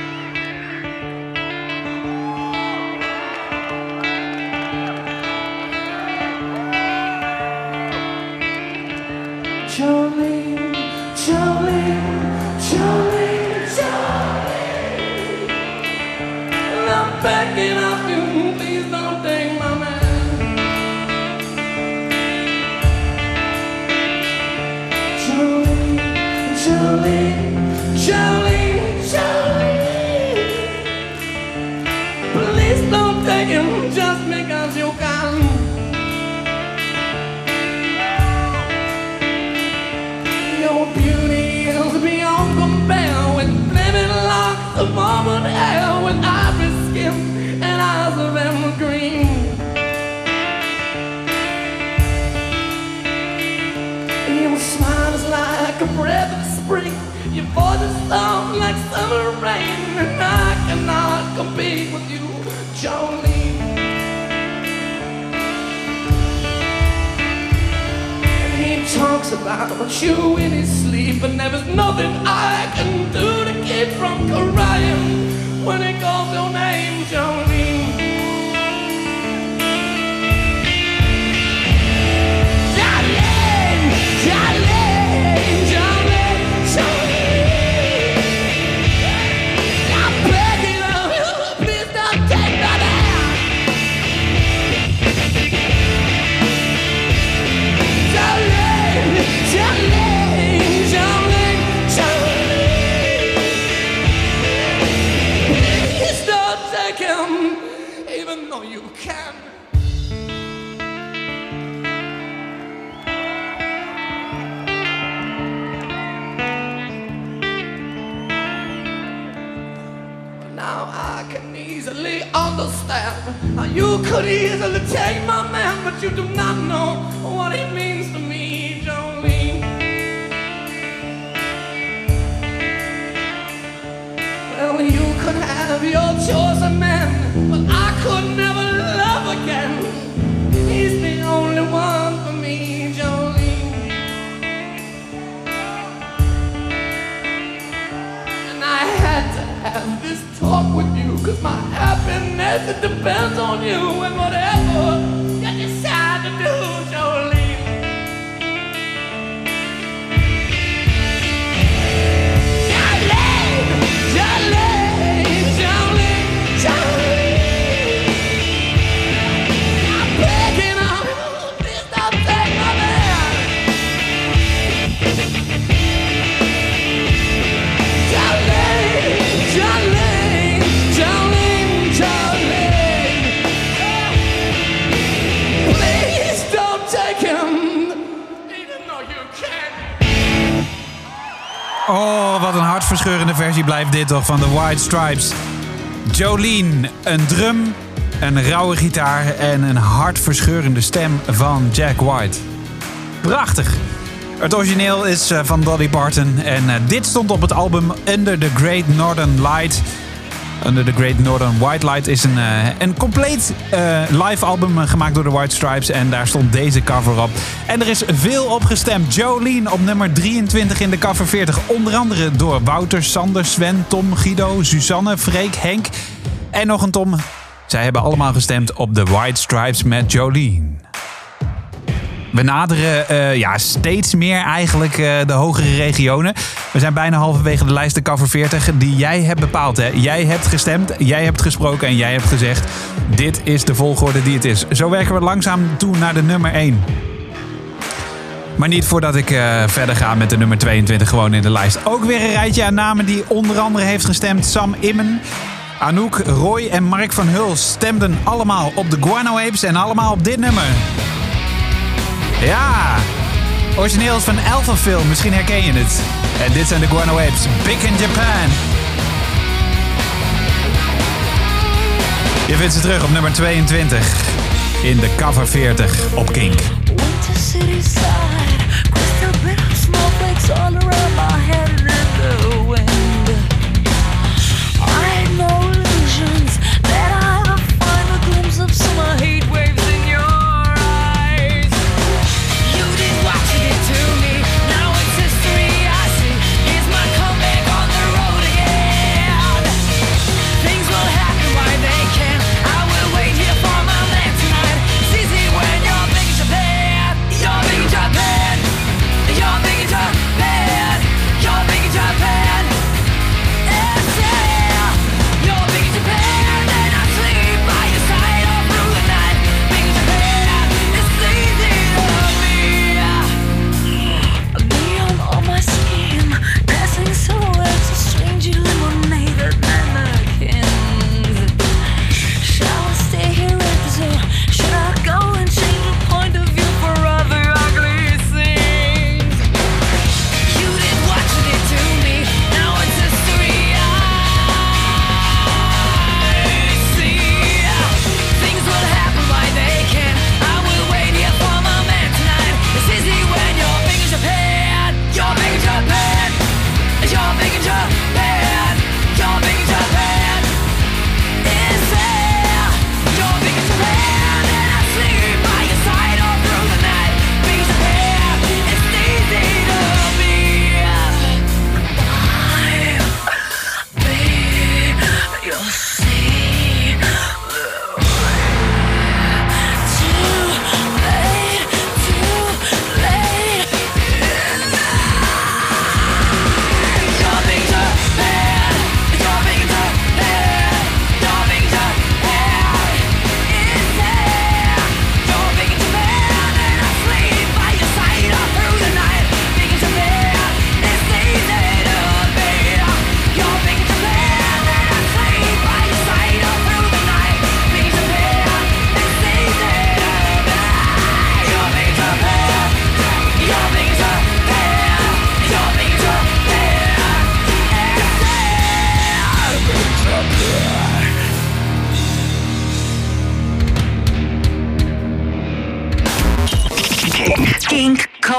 Now I can easily understand how you could easily take my man, but you do not know what he means to me, Jolene. Well, you could have your chosen man, but I could never love again. He's the only one for me, Jolene. And I had to have this talk with you, cause my happiness it depends on you and whatever hartverscheurende versie blijft dit toch van de White Stripes. Jolene, een drum, een rauwe gitaar en een hartverscheurende stem van Jack White. Prachtig. Het origineel is eh, van Dolly Parton en eh, dit stond op het album Under the Great Northern Light. Under the Great Northern White Light is een, eh, een compleet eh, live album eh, gemaakt door de White Stripes. En daar stond deze cover op. En er is veel op gestemd. Jolene op nummer 23 in de cover 40. Onder andere door Wouter, Sander, Sven, Tom, Guido, Suzanne, Freek, Henk en nog een Tom. Zij hebben allemaal gestemd op de White Stripes met Jolene. We naderen eh, ja, steeds meer eigenlijk eh, de hogere regionen. We zijn bijna halverwege de lijst de cover 40 die jij hebt bepaald. Hè? Jij hebt gestemd, jij hebt gesproken en jij hebt gezegd... dit is de volgorde die het is. Zo werken we langzaam toe naar de nummer 1. Maar niet voordat ik eh, verder ga met de nummer 22 gewoon in de lijst. Ook weer een rijtje aan namen die onder andere heeft gestemd. Sam Immen, Anouk, Roy en Mark van Huls stemden allemaal op de Guano Apes en allemaal op dit nummer. Ja, origineel is van Alphaville, misschien herken je het. En dit zijn de Guano Apes, Big in Japan. Je vindt ze terug op nummer 22 in de cover 40 op Kink.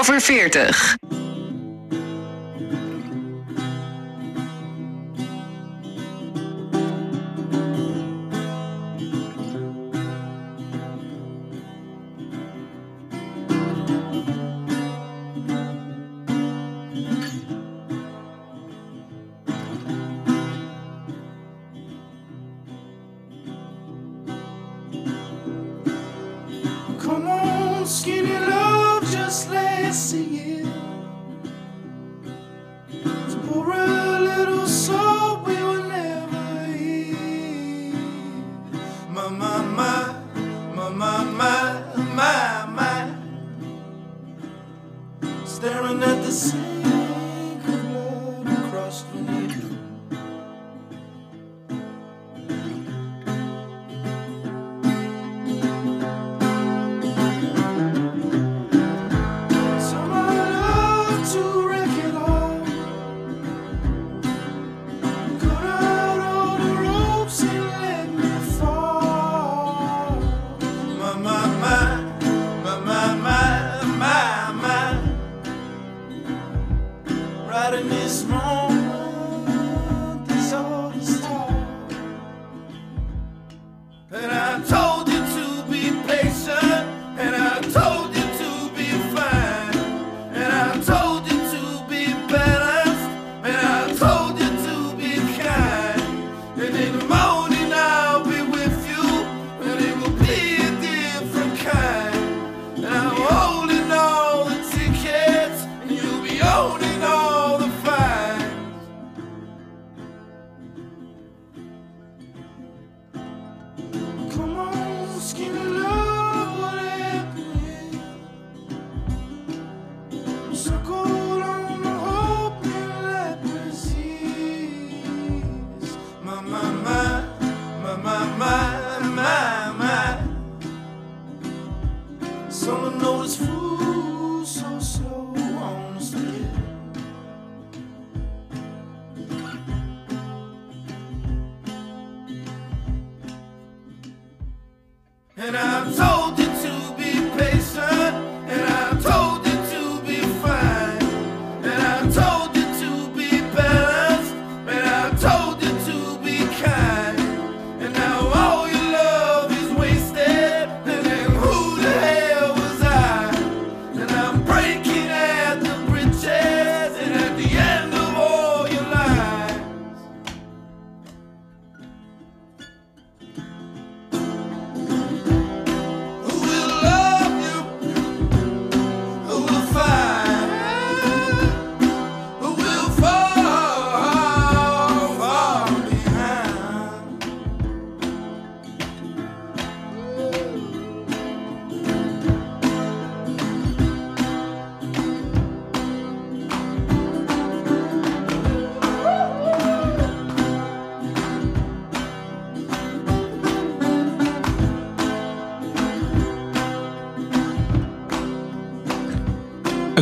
Cover 40.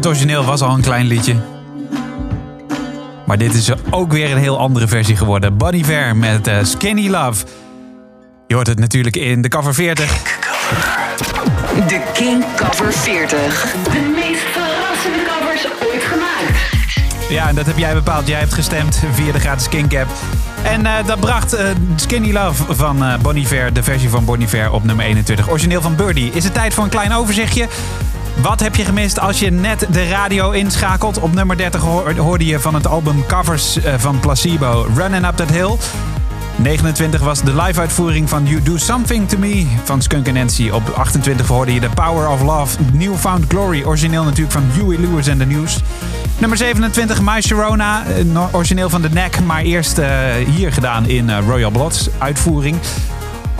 Het origineel was al een klein liedje. Maar dit is ook weer een heel andere versie geworden. Bonnie Ver met eh, Skinny Love. Je hoort het natuurlijk in de cover 40. De King Cover 40. De meest verrassende covers ooit gemaakt. Ja, en dat heb jij bepaald. Jij hebt gestemd via de gratis Kink app. En eh, dat bracht eh, Skinny Love van eh Bonnie Ver, de versie van Bonnie Ver, op nummer 21. Origineel van Birdie. Is het tijd voor een klein overzichtje? Wat heb je gemist als je net de radio inschakelt? Op nummer 30 hoor- hoorde je van het album Covers eh, van Placebo Running Up That Hill. 29 was de live-uitvoering van You Do Something To Me van Skunk Nancy. Op 28 hoorde je The Power of Love, Newfound Glory. Origineel natuurlijk van Huey Lewis and the News. Nummer 27, My Sharona. eh, Origineel van The Neck, maar eerst eh, hier gedaan in Royal Bloods uitvoering.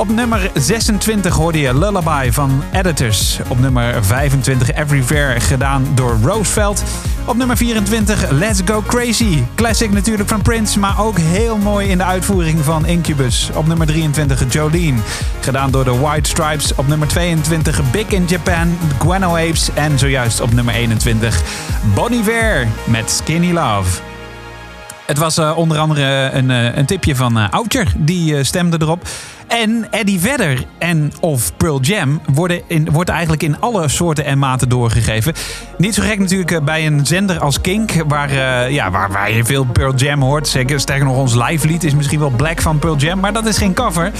Op nummer 26 hoorde je Lullaby van Editors. Op nummer 25 Everywhere gedaan door Roosevelt. Op nummer 24 Let's Go Crazy. Classic natuurlijk van Prince, maar ook heel mooi in de uitvoering van Incubus. Op nummer 23 Jolene, gedaan door de White Stripes. Op nummer 22 Big in Japan, Guano Apes. En zojuist op nummer 21 Bon Iver met Skinny Love. Het was eh, onder andere een, eh, een tipje van Oudjer, die stemde erop. En Eddie Vedder en of Pearl Jam worden in, wordt eigenlijk in alle soorten en maten doorgegeven. Niet zo gek natuurlijk eh, bij een zender als Kink, waar, eh, ja, waar, waar je veel Pearl Jam hoort. Zeker, sterker nog, ons live lied is misschien wel Black van Pearl Jam, maar dat is geen cover.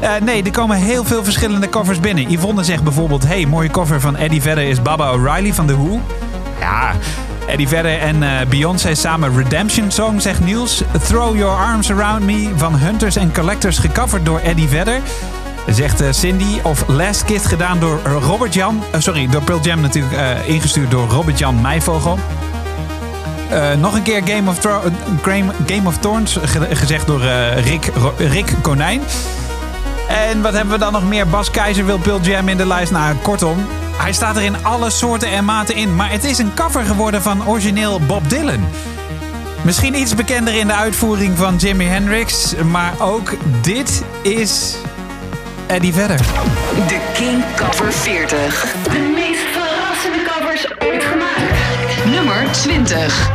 Eh, nee, er komen heel veel verschillende covers binnen. Yvonne zegt bijvoorbeeld, hey, mooie cover van Eddie Vedder is Baba O'Reilly van The Who. Ja, Eddie Vedder en eh, Beyoncé samen Redemption Song, zegt Niels. Throw Your Arms Around Me van Hunters and Collectors, gecoverd door Eddie Vedder. Zegt eh, Cindy. Of Last Kiss gedaan door eh, Robert Jan. sorry, door Pearl Jam natuurlijk ingestuurd door Robert Jan Meijvogel. Eh, nog een keer Game of, Game, of Thorns, ge- gezegd door Rick, Rick Konijn. En wat hebben we dan nog meer? Bas Keizer wil Pearl Jam in de lijst. Nou, kortom, hij staat er in alle soorten en maten in. Maar het is een cover geworden van origineel Bob Dylan. Misschien iets bekender in de uitvoering van Jimi Hendrix. Maar ook dit is Eddie Vedder. De King Cover 40. De meest verrassende covers ooit gemaakt. Nummer 20.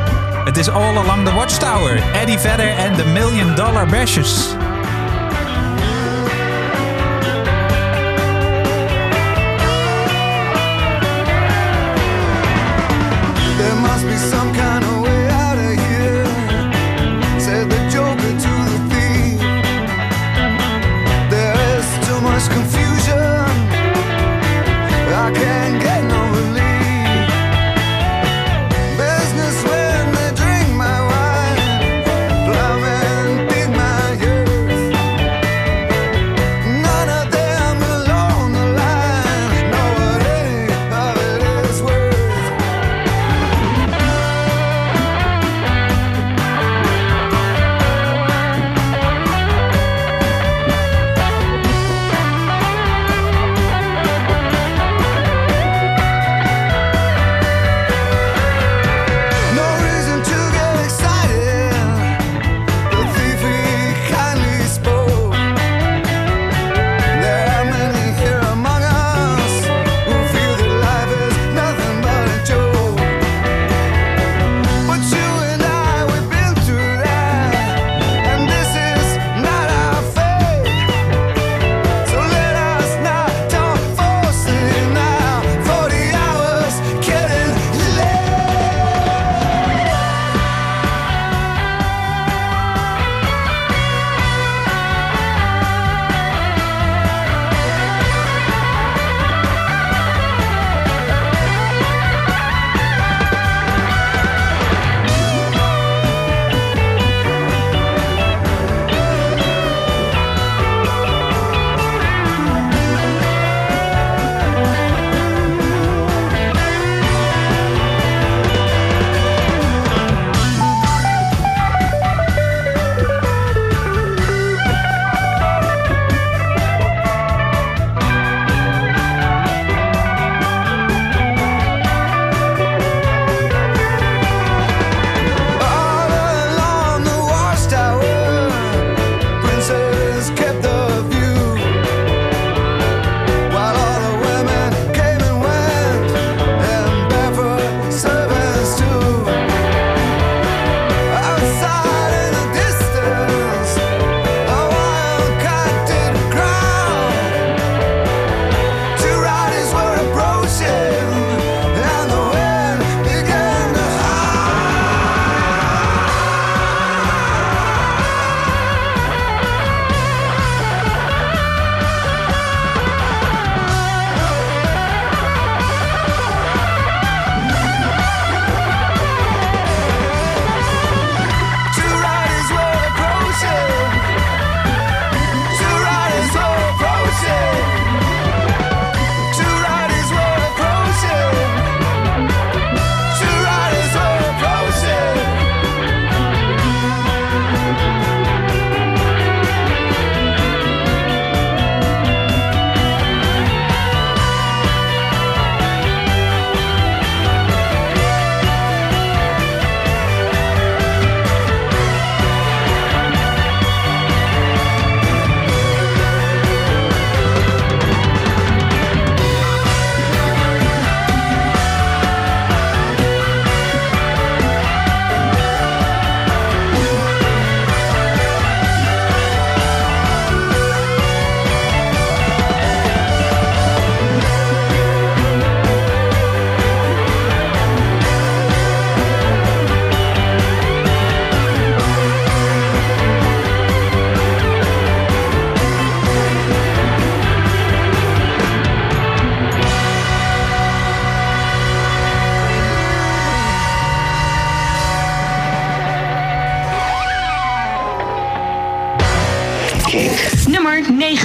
Het is All Along the Watchtower. Eddie Vedder en de Million Dollar Bashes.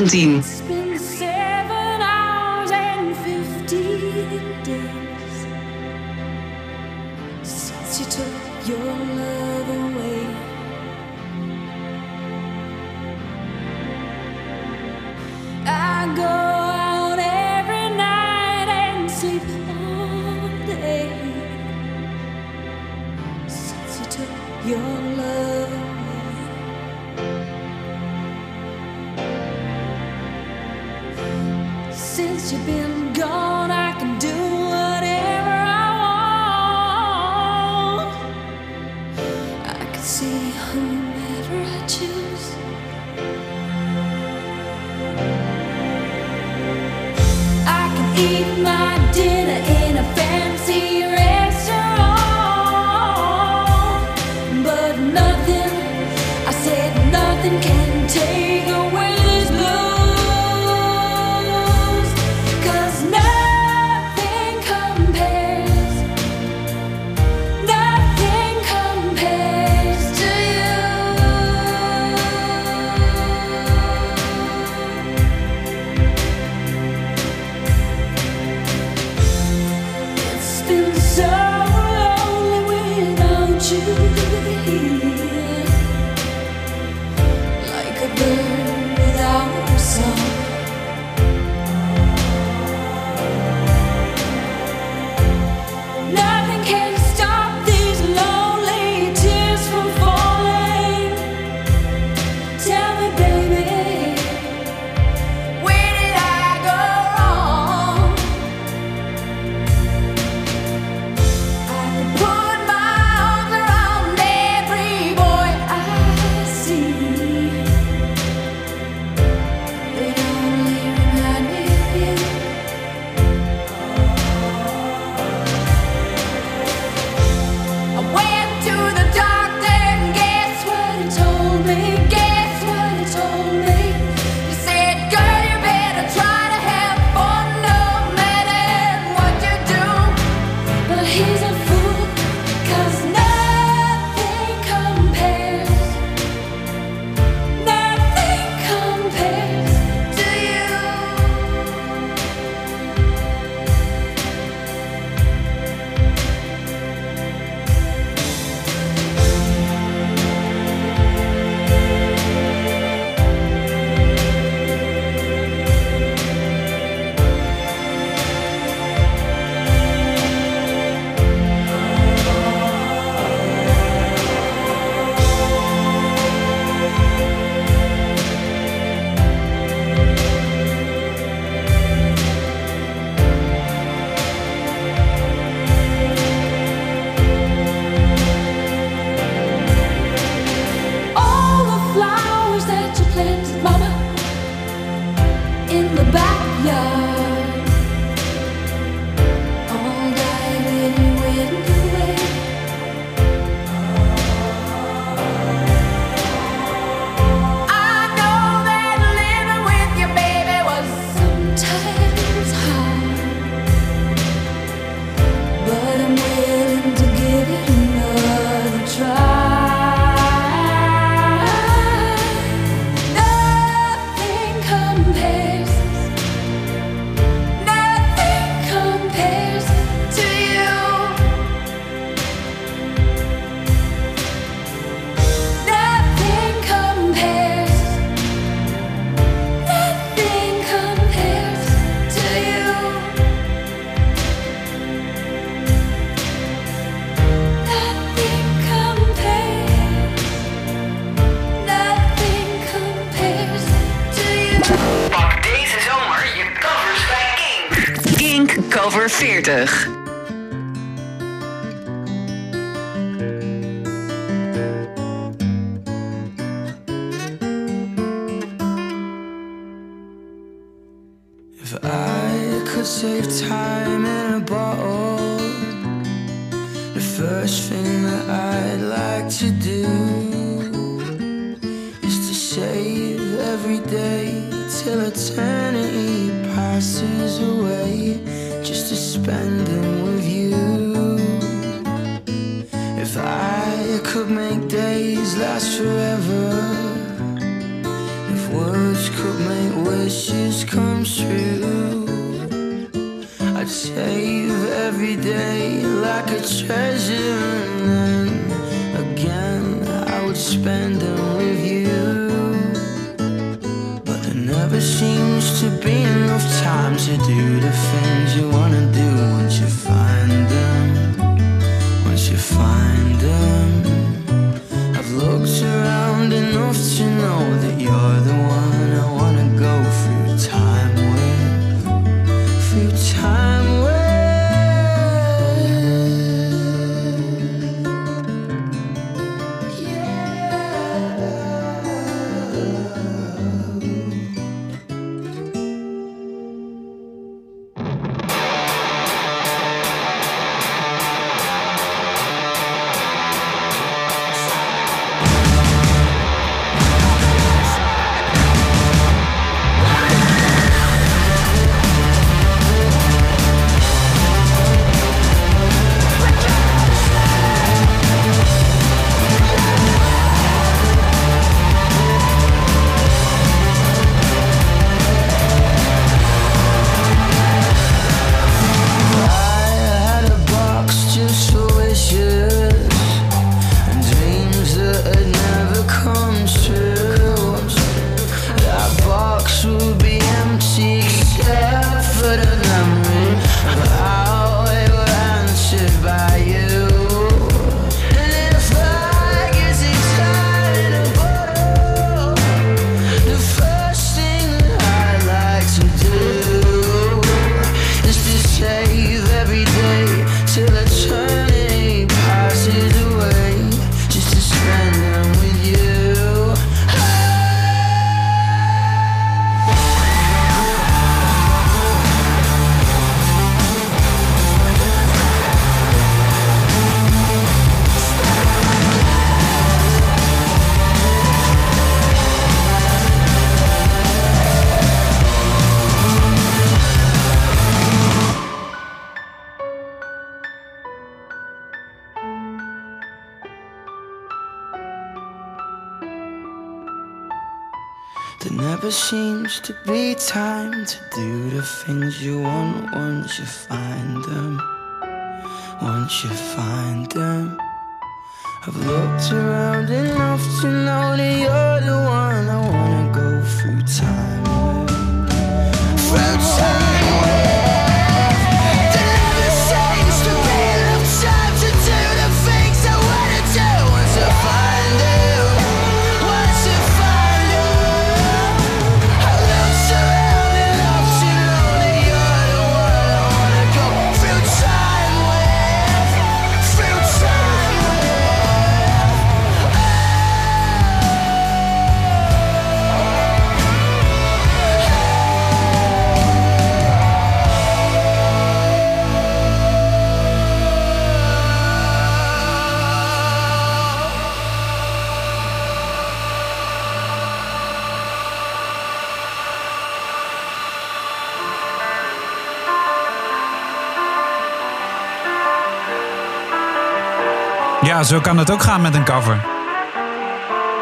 19. 40. There never seems to be time to do the things you want once you find them. Once you find them. I've looked around enough to know that you're the one I wanna go through time with. Through time with. Zo kan het ook gaan met een cover.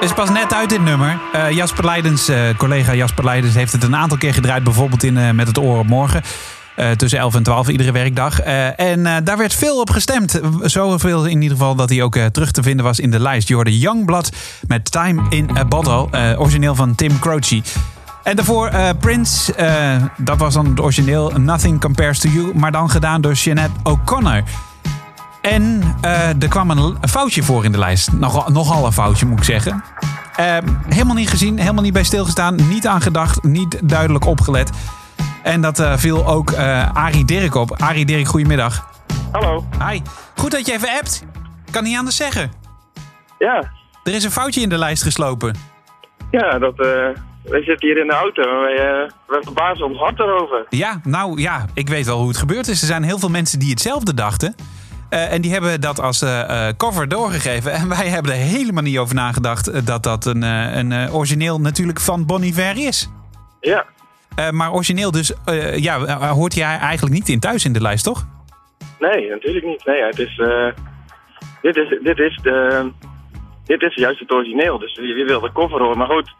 Is pas net uit dit nummer. Eh, Jasper Leidens, eh, collega Jasper Leidens, heeft het een aantal keer gedraaid. Bijvoorbeeld in eh, Met het Oor op Morgen. Tussen 11 en 12 iedere werkdag. En daar werd veel op gestemd. Zoveel in ieder geval dat hij ook terug te vinden was in de lijst. Hoorde Youngblood met Time in a Bottle. origineel van Tim Croce. En daarvoor eh, Prince. dat was dan het origineel. Nothing Compares to You. Maar dan gedaan door Jeanette O'Connor. En eh, er kwam een foutje voor in de lijst. Nogal, nogal een foutje, moet ik zeggen. Eh, helemaal niet gezien, helemaal niet bij stilgestaan. Niet aan gedacht, niet duidelijk opgelet. En dat eh, viel ook eh Arie Dirk op. Arie Dirk, goedemiddag. Hallo. Hi. Goed dat je even appt. Kan niet anders zeggen. Ja. Er is een foutje in de lijst geslopen. Ja, dat, wij zitten hier in de auto en wij, wij verbazen ons hard erover. Ja, nou ja, ik weet wel hoe het gebeurd is. Er zijn heel veel mensen die hetzelfde dachten. Eh, en die hebben dat als eh, eh, cover doorgegeven. En wij hebben er helemaal niet over nagedacht dat dat een, een origineel natuurlijk van Bon Iver is. Ja. Maar origineel dus, ja, hoort hij eigenlijk niet in thuis in de lijst, toch? Nee, natuurlijk niet. Nee, het is, dit, is, dit, is de, dit is juist het origineel. Dus je, je wil de cover horen. Maar goed,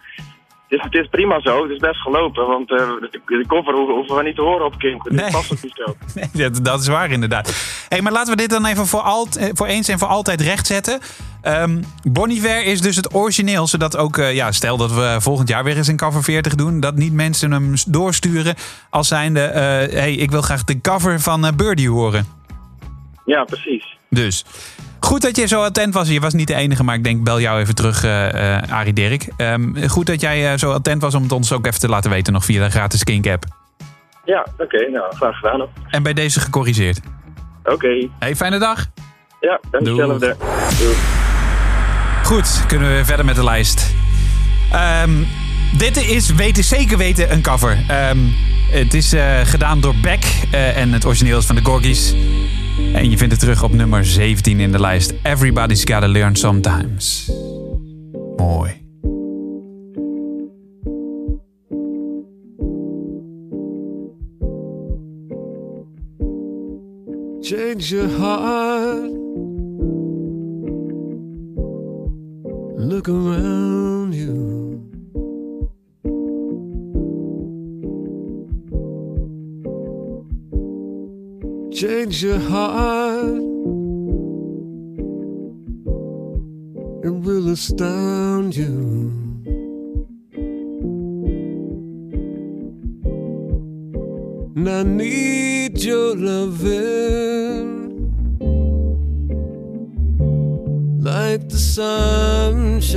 het, is, het is prima zo, het is best gelopen. Want eh, de, de cover hoeven, hoeven we niet te horen op Kink. Dit Nee. past ook niet zo. Nee, dat, dat is waar inderdaad. Hey, maar laten we dit dan even voor, alt, eh, voor eens en voor altijd rechtzetten. Ehm Bon Iver is dus het origineel, zodat ook, eh, ja, stel dat we volgend jaar weer eens een cover 40 doen, dat niet mensen hem doorsturen als zijnde, eh hey, ik wil graag de cover van Birdie horen. Ja, precies. Dus, goed dat je zo attent was. Je was niet de enige, maar ik denk, bel jou even terug, eh Arie Dirk. Ehm, goed dat jij eh, zo attent was om het ons ook even te laten weten, nog via de gratis Kink app. Ja, oké, nou, graag gedaan. hoor. En bij deze gecorrigeerd. Oké. Hey, fijne dag. Ja, dank Doeg. hetzelfde. Doeg. Goed, kunnen we verder met de lijst. Ehm, dit is weten, zeker weten een cover. Ehm, het is gedaan door Beck en het origineel is van de Gorgies. En je vindt het terug op nummer 17 in de lijst. Everybody's Gotta Learn Sometimes. Mooi. change your heart. Look around you. Change your heart. It will astound you. And I need your loving like the sunshine.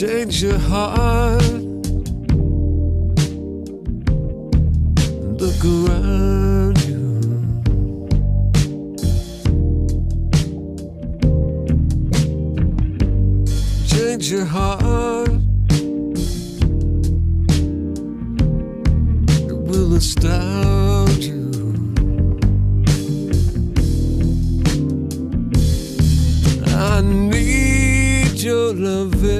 Change your heart. Look around you. Change your heart. It will astound you. I need your loving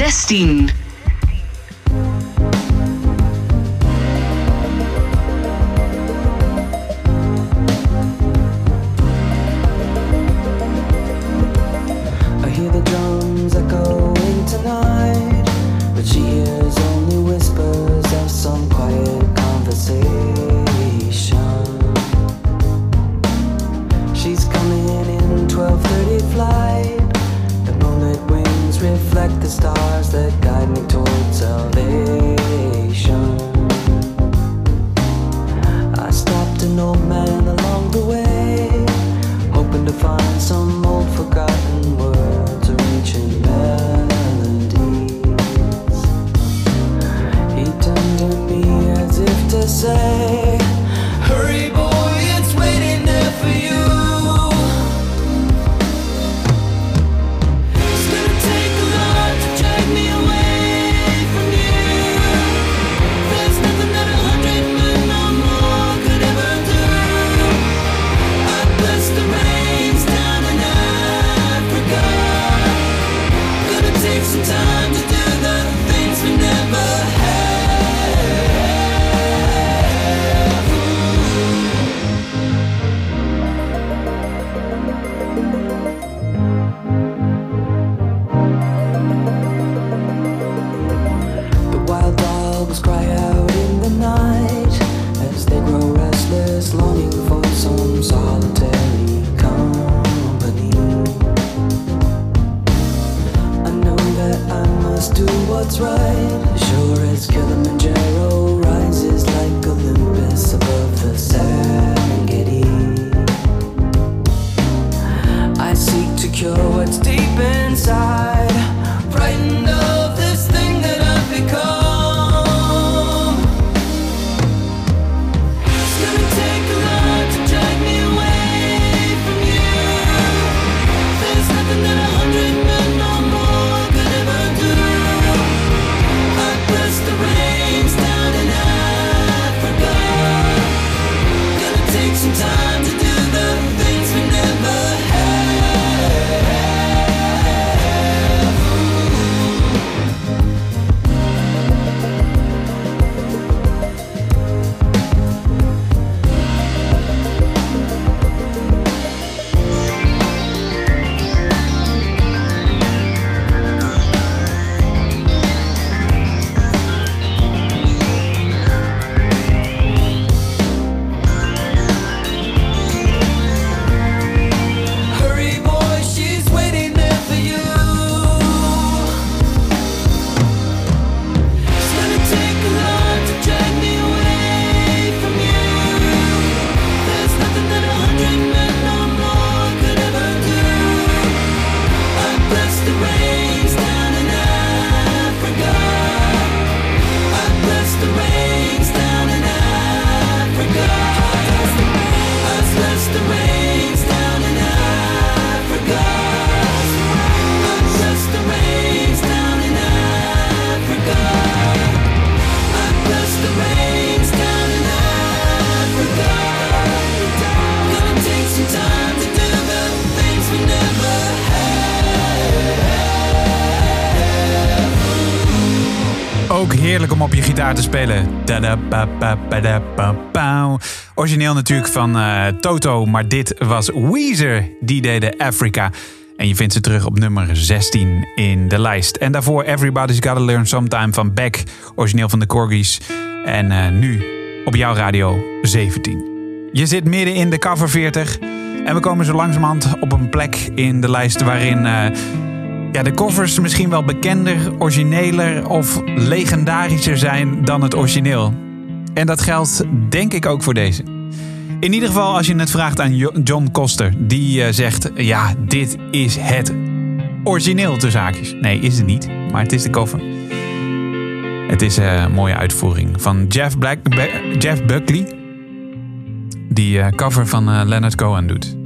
16. Te spelen. Origineel natuurlijk van eh, Toto, maar dit was Weezer. Die deden Africa. En je vindt ze terug op nummer 16 in de lijst. En daarvoor Everybody's Gotta Learn Sometime van Beck. Origineel van de Corgis. En eh, nu op jouw radio 17. Je zit midden in de cover 40. En we komen zo langzamerhand op een plek in de lijst waarin... eh, ja, de covers misschien wel bekender, origineler of legendarischer zijn dan het origineel. En dat geldt denk ik ook voor deze. In ieder geval als je het vraagt aan Jo- John Koster. Die eh, zegt, ja, dit is het origineel te zaakjes. Nee, is het niet, maar het is de cover. Het is eh, een mooie uitvoering van Jeff, Black, Jeff Buckley. Die eh, cover van Leonard Cohen doet.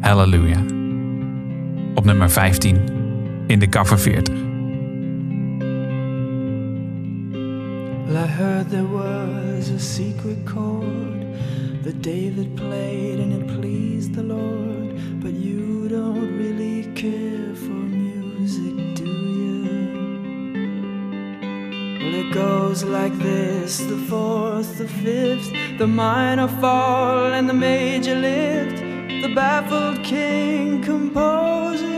Hallelujah op nummer 15 in de cover 40. Well, I heard there was a secret chord that David played and it pleased the Lord, but you don't really care for music, do you? Well, it goes like this the fourth, the fifth, the minor fall, and the major lift. The baffled king composing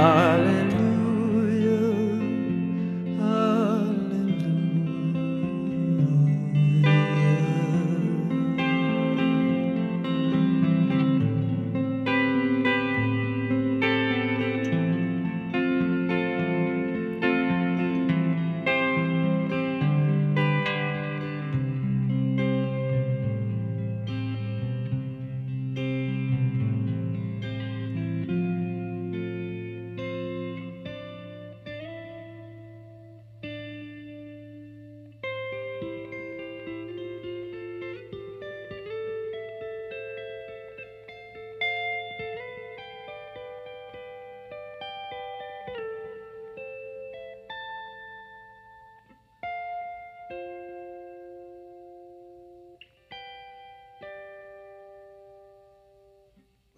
heart.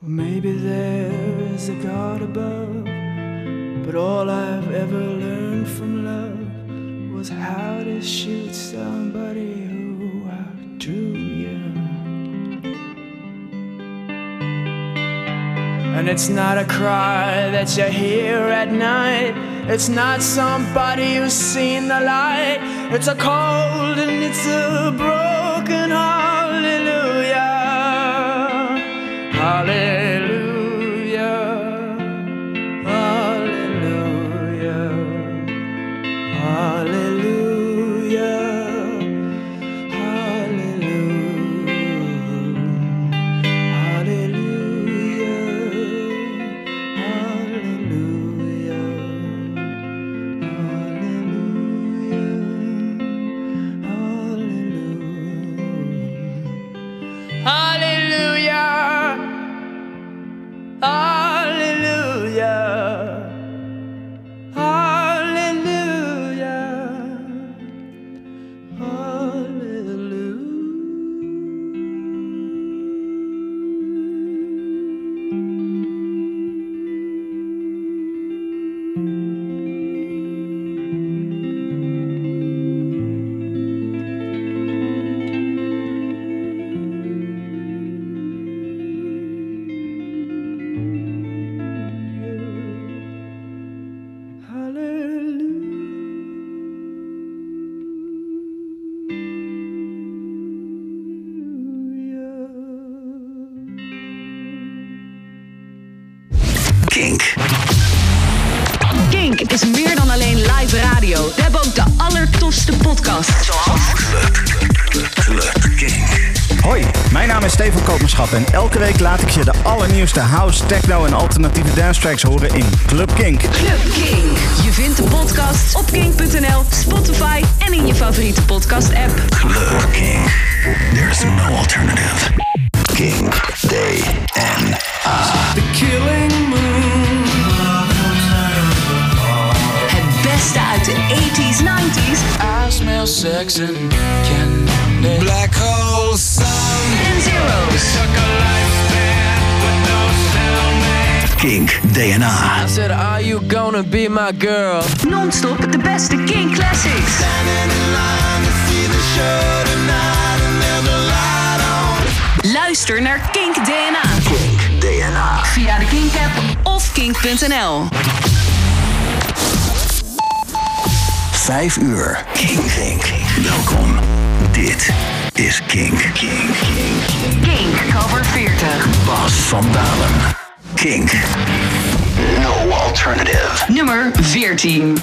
Maybe there is a God above, but all I've ever learned from love was how to shoot somebody who outdrew you. And it's not a cry that you hear at night. It's not somebody who's seen the light. It's a cold and it's a broken hallelujah. Hallelujah. De allernieuwste house, techno en alternatieve dance tracks horen in Club Kink. Club Kink. Je vindt de podcast op kink.nl, Spotify en in je favoriete podcast app. Club Kink. There's no alternative. Kink. DNA. The killing moon. Het beste uit de 80s, 90s I smell sex and candy. Black hole sun. en zeros. Kink DNA. I said, Are you gonna be my girl? Non-stop de beste Kink classics. Luister naar Kink DNA. Kink DNA. Via de Kink app of kink.nl. Vijf uur. Kink. Kink. Welkom. Dit is Kink. Kink. Kink. Kink cover 40. Bas van Dalen. Kink. No alternative. Nummer 14.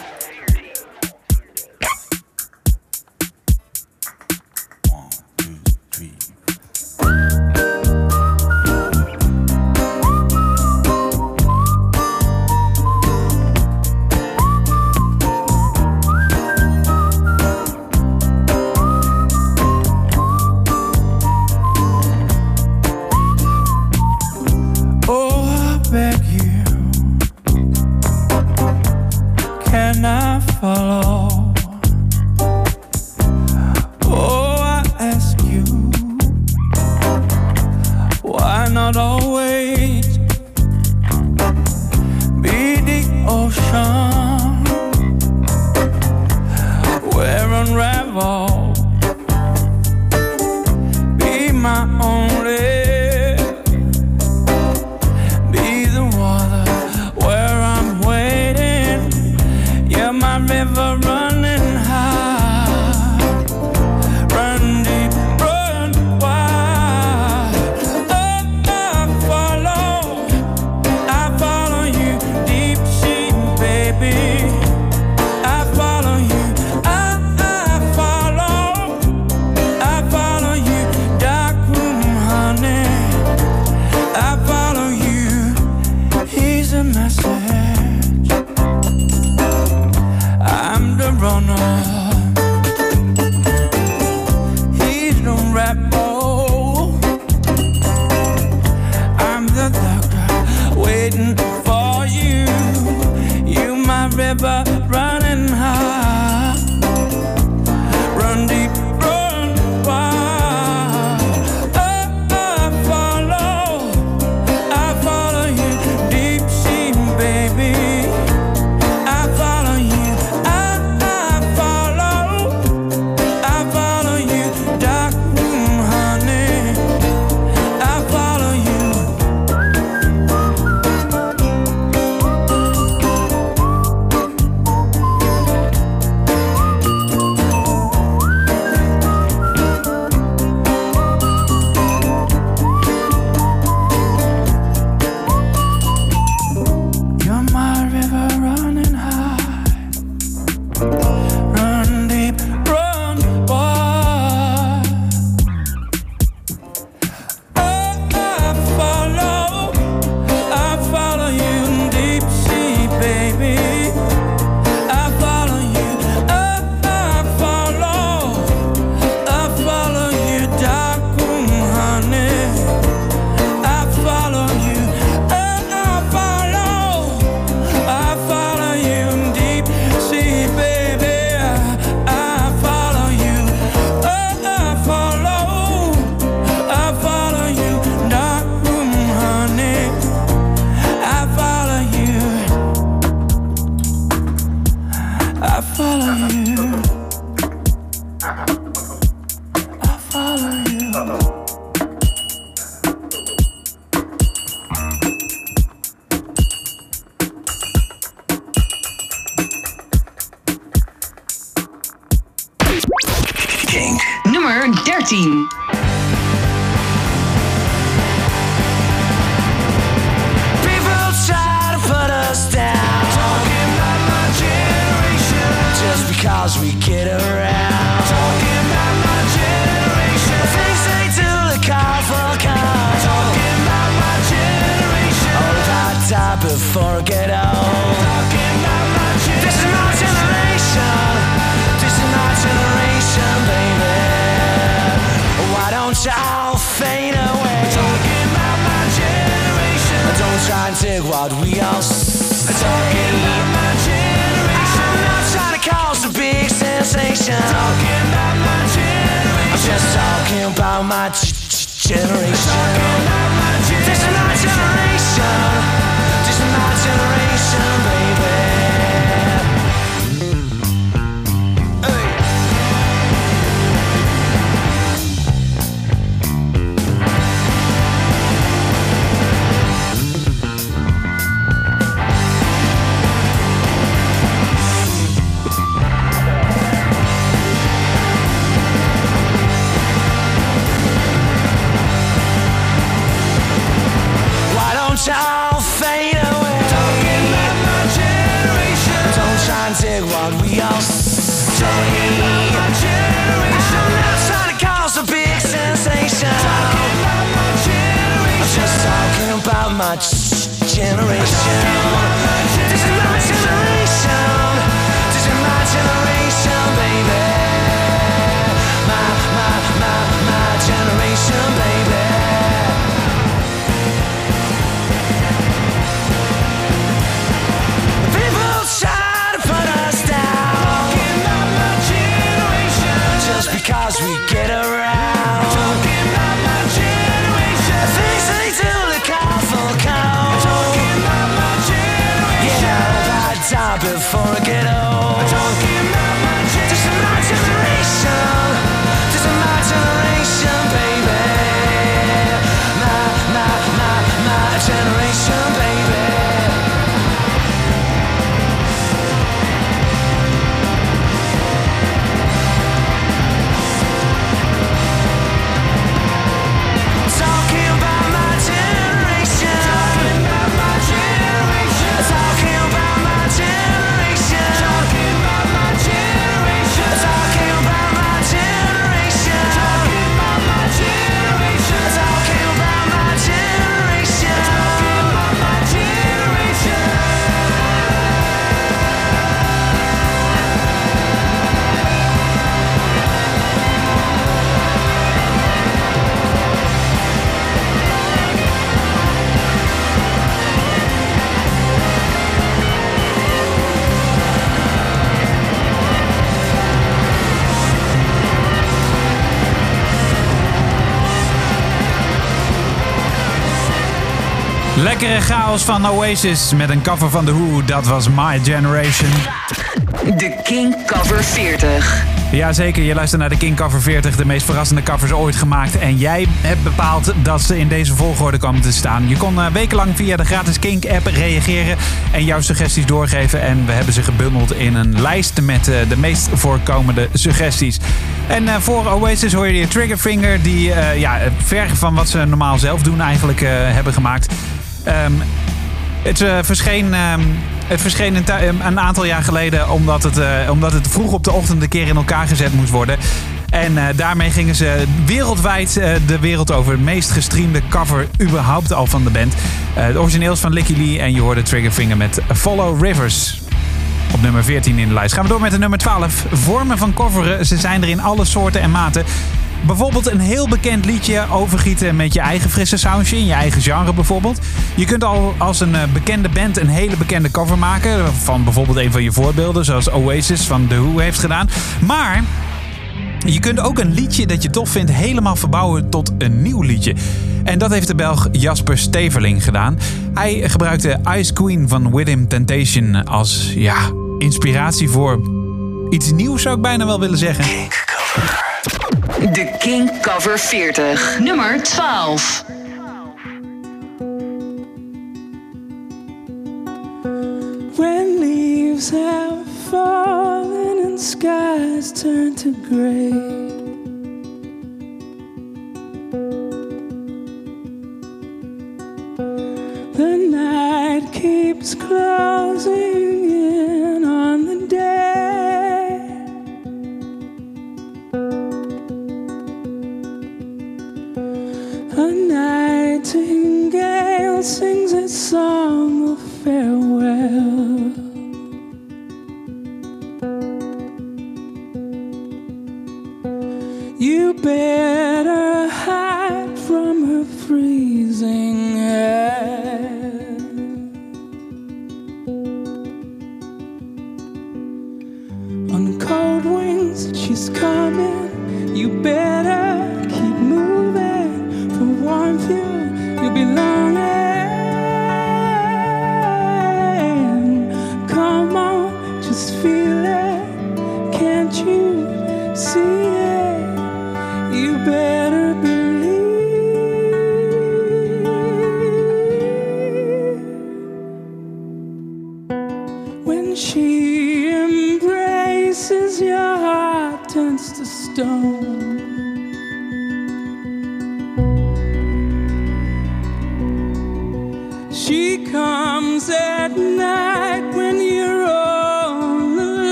Lekkere chaos van Oasis met een cover van The Who. Dat was My Generation. De King Cover 40. Jazeker, je luistert naar de King Cover 40. De meest verrassende covers ooit gemaakt. En jij hebt bepaald dat ze in deze volgorde kwamen te staan. Je kon eh, wekenlang via de gratis Kink app reageren en jouw suggesties doorgeven. En we hebben ze gebundeld in een lijst met eh, de meest voorkomende suggesties. En eh, voor Oasis hoor je Triggerfinger, die eh, ja, ver van wat ze normaal zelf doen eigenlijk hebben gemaakt. Ehm, het eh, verscheen, ehm, het verscheen een, tui- ehm, een aantal jaar geleden omdat het, eh, omdat het vroeg op de ochtend een keer in elkaar gezet moest worden. En eh, daarmee gingen ze wereldwijd de wereld over. Het meest gestreamde cover überhaupt al van de band. Eh, het origineel is van Licky Lee en je hoorde Triggerfinger met Follow Rivers. Op nummer 14 in de lijst. Gaan we door met de nummer 12. Vormen van coveren, ze zijn er in alle soorten en maten. Bijvoorbeeld een heel bekend liedje overgieten met je eigen frisse soundje, in je eigen genre bijvoorbeeld. Je kunt al als een eh, bekende band een hele bekende cover maken. Van bijvoorbeeld een van je voorbeelden, zoals Oasis van The Who heeft gedaan. Maar je kunt ook een liedje dat je tof vindt helemaal verbouwen tot een nieuw liedje. En dat heeft de Belg Jasper Steverling gedaan. Hij gebruikte Ice Queen van Within Temptation als ja, inspiratie voor iets nieuws zou ik bijna wel willen zeggen. De King Cover 40. Nummer 12. When leaves have fallen and skies turn to gray. The night keeps closing sings its song of farewell. You bear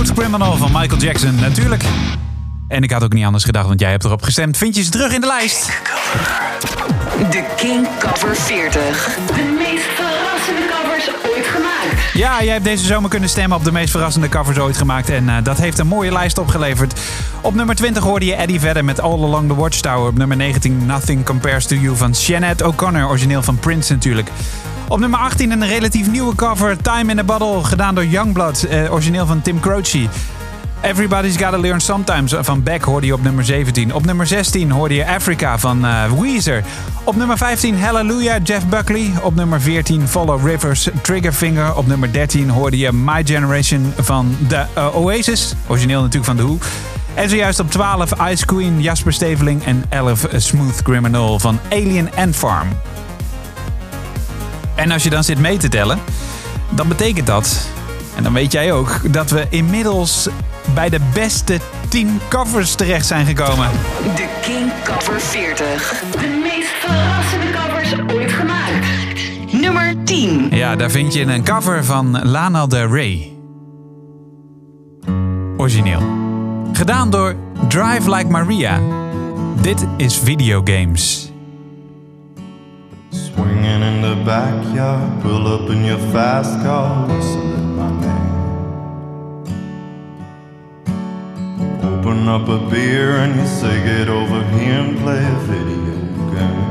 Smooth Criminal van Michael Jackson, natuurlijk. En ik had ook niet anders gedacht, want jij hebt erop gestemd. Vind je ze terug in de lijst? De King Cover 40. De meest verrassende covers ooit gemaakt. Ja, jij hebt deze zomer kunnen stemmen op de meest verrassende covers ooit gemaakt. En eh, dat heeft een mooie lijst opgeleverd. Op nummer 20 hoorde je Eddie Vedder met All Along the Watchtower. Op nummer 19 Nothing Compares to You van Sinead O'Connor. Origineel van Prince natuurlijk. Op nummer 18 een relatief nieuwe cover. Time in a Bottle, gedaan door Youngblood. eh, origineel van Tim Croce. Everybody's Gotta Learn Sometimes van Beck hoorde je op nummer 17. Op nummer 16 hoorde je Africa van eh, Weezer. Op nummer 15 Hallelujah, Jeff Buckley. Op nummer 14 Follow Rivers, Triggerfinger. Op nummer 13 hoorde je My Generation van The eh, Oasis. Origineel natuurlijk van The Who. En zojuist op 12 Ice Queen, Jasper Steveling en 11 Smooth Criminal van Alien and Farm. En als je dan zit mee te tellen, dan betekent dat, en dan weet jij ook, dat we inmiddels bij de beste 10 covers terecht zijn gekomen. De King Cover 40. De meest verrassende covers ooit gemaakt. Nummer 10. Ja, daar vind je een cover van Lana Del Rey. Origineel. Gedaan door Drive Like Maria. Dit is Videogames. In the backyard, pull up in your fast car, whistling my name. Open up a beer and you say, Get over here and play a video game.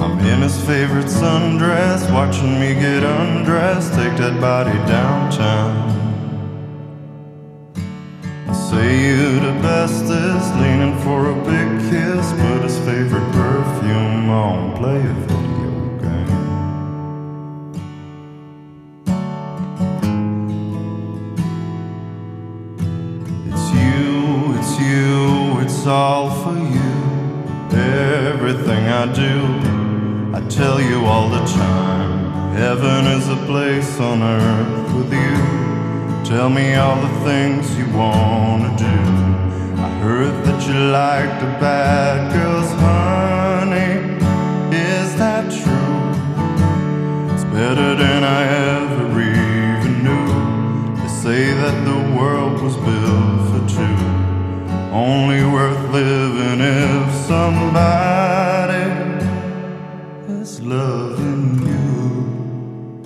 I'm in his favorite sundress, watching me get undressed, take that body downtown. Say you the bestest, leaning for a big kiss, put his favorite perfume on, play a video game. It's you, it's you, it's all for you. Everything I do, I tell you all the time. Heaven is a place on earth with you. Tell me all the things you wanna do. I heard that you like the bad girls, honey. Is that true? It's better than I ever even knew. They say that the world was built for two. Only worth living if somebody is loving you.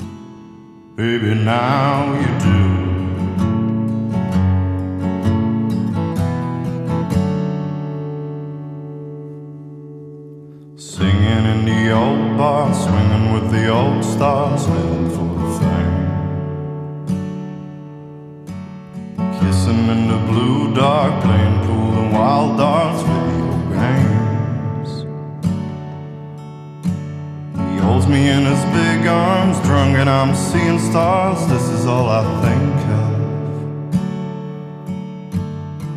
Baby, now you do. Bar, swinging with the old stars, living for the fame. Kissing in the blue dark, playing pool and wild darts, video games. He holds me in his big arms, drunk, and I'm seeing stars. This is all I think of.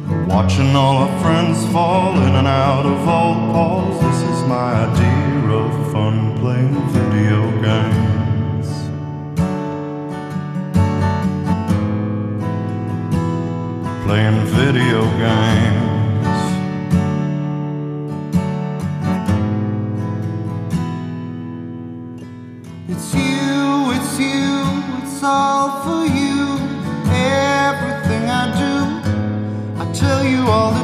Watching all our friends fall in and out of old halls. This is my idea of fun playing video games. Playing video games. It's you, it's you, it's all all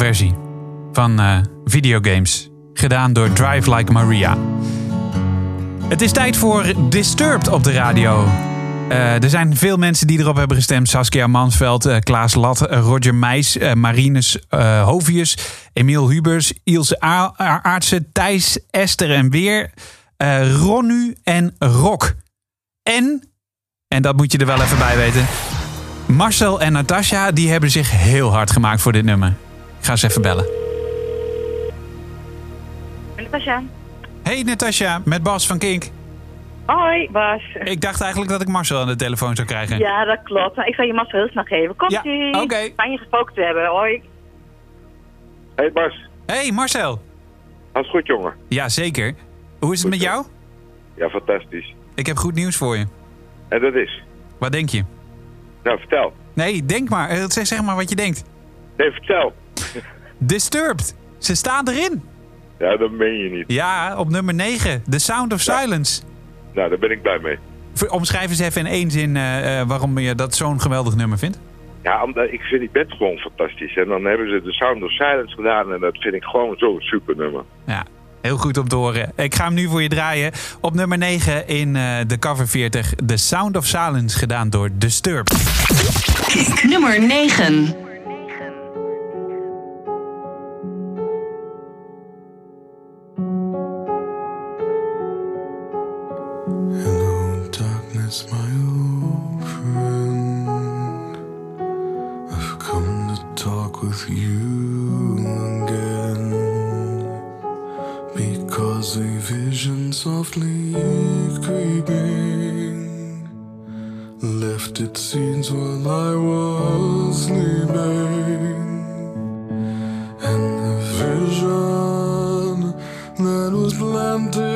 versie van eh, videogames. Gedaan door Drive Like Maria. Het is tijd voor Disturbed op de radio. Eh, er zijn veel mensen die erop hebben gestemd. Saskia Mansveld, eh, Klaas Lat, Roger Meijs, Marinus Hovius, Emiel Hubers, Ilse Aartsen, Thijs, Esther en Weer, Ronnu en Rock. En, en dat moet je er wel even bij weten, Marcel en Natasja die hebben zich heel hard gemaakt voor dit nummer. Ik ga ze even bellen. Natasja. Hey Natasja, met Bas van Kink. Hoi, Bas. Ik dacht eigenlijk dat ik Marcel aan de telefoon zou krijgen. Ja, dat klopt. Maar ik zal je Marcel heel snel geven. Komt Ja, ie. oké. Fijn je gesproken te hebben. Hoi. Hey Bas, Hey Marcel. alles goed jongen? Ja, zeker. Hoe is het met jou? Ja, fantastisch. Ik heb goed nieuws voor je. En dat is? Wat denk je? Nou, vertel. Nee, denk maar. Eh, Zeg zeg maar wat je denkt. Nee, vertel. Disturbed. Ze staan erin. Ja, dat meen je niet. Ja, op nummer 9. The Sound of Silence. Nou, daar ben ik blij mee. Omschrijf eens even in één zin eh, eh, waarom je dat zo'n geweldig nummer vindt. Ja, omdat ik vind die band gewoon fantastisch. En dan hebben ze de Sound of Silence gedaan en dat vind ik gewoon zo'n super nummer. Ja, heel goed om te horen. Ik ga hem nu voor je draaien. Op nummer 9 in eh, de cover 40. The Sound of Silence, gedaan door Disturbed. Nummer 9. With you again. Because a vision softly creeping left its scenes while I was sleeping. And the vision that was planted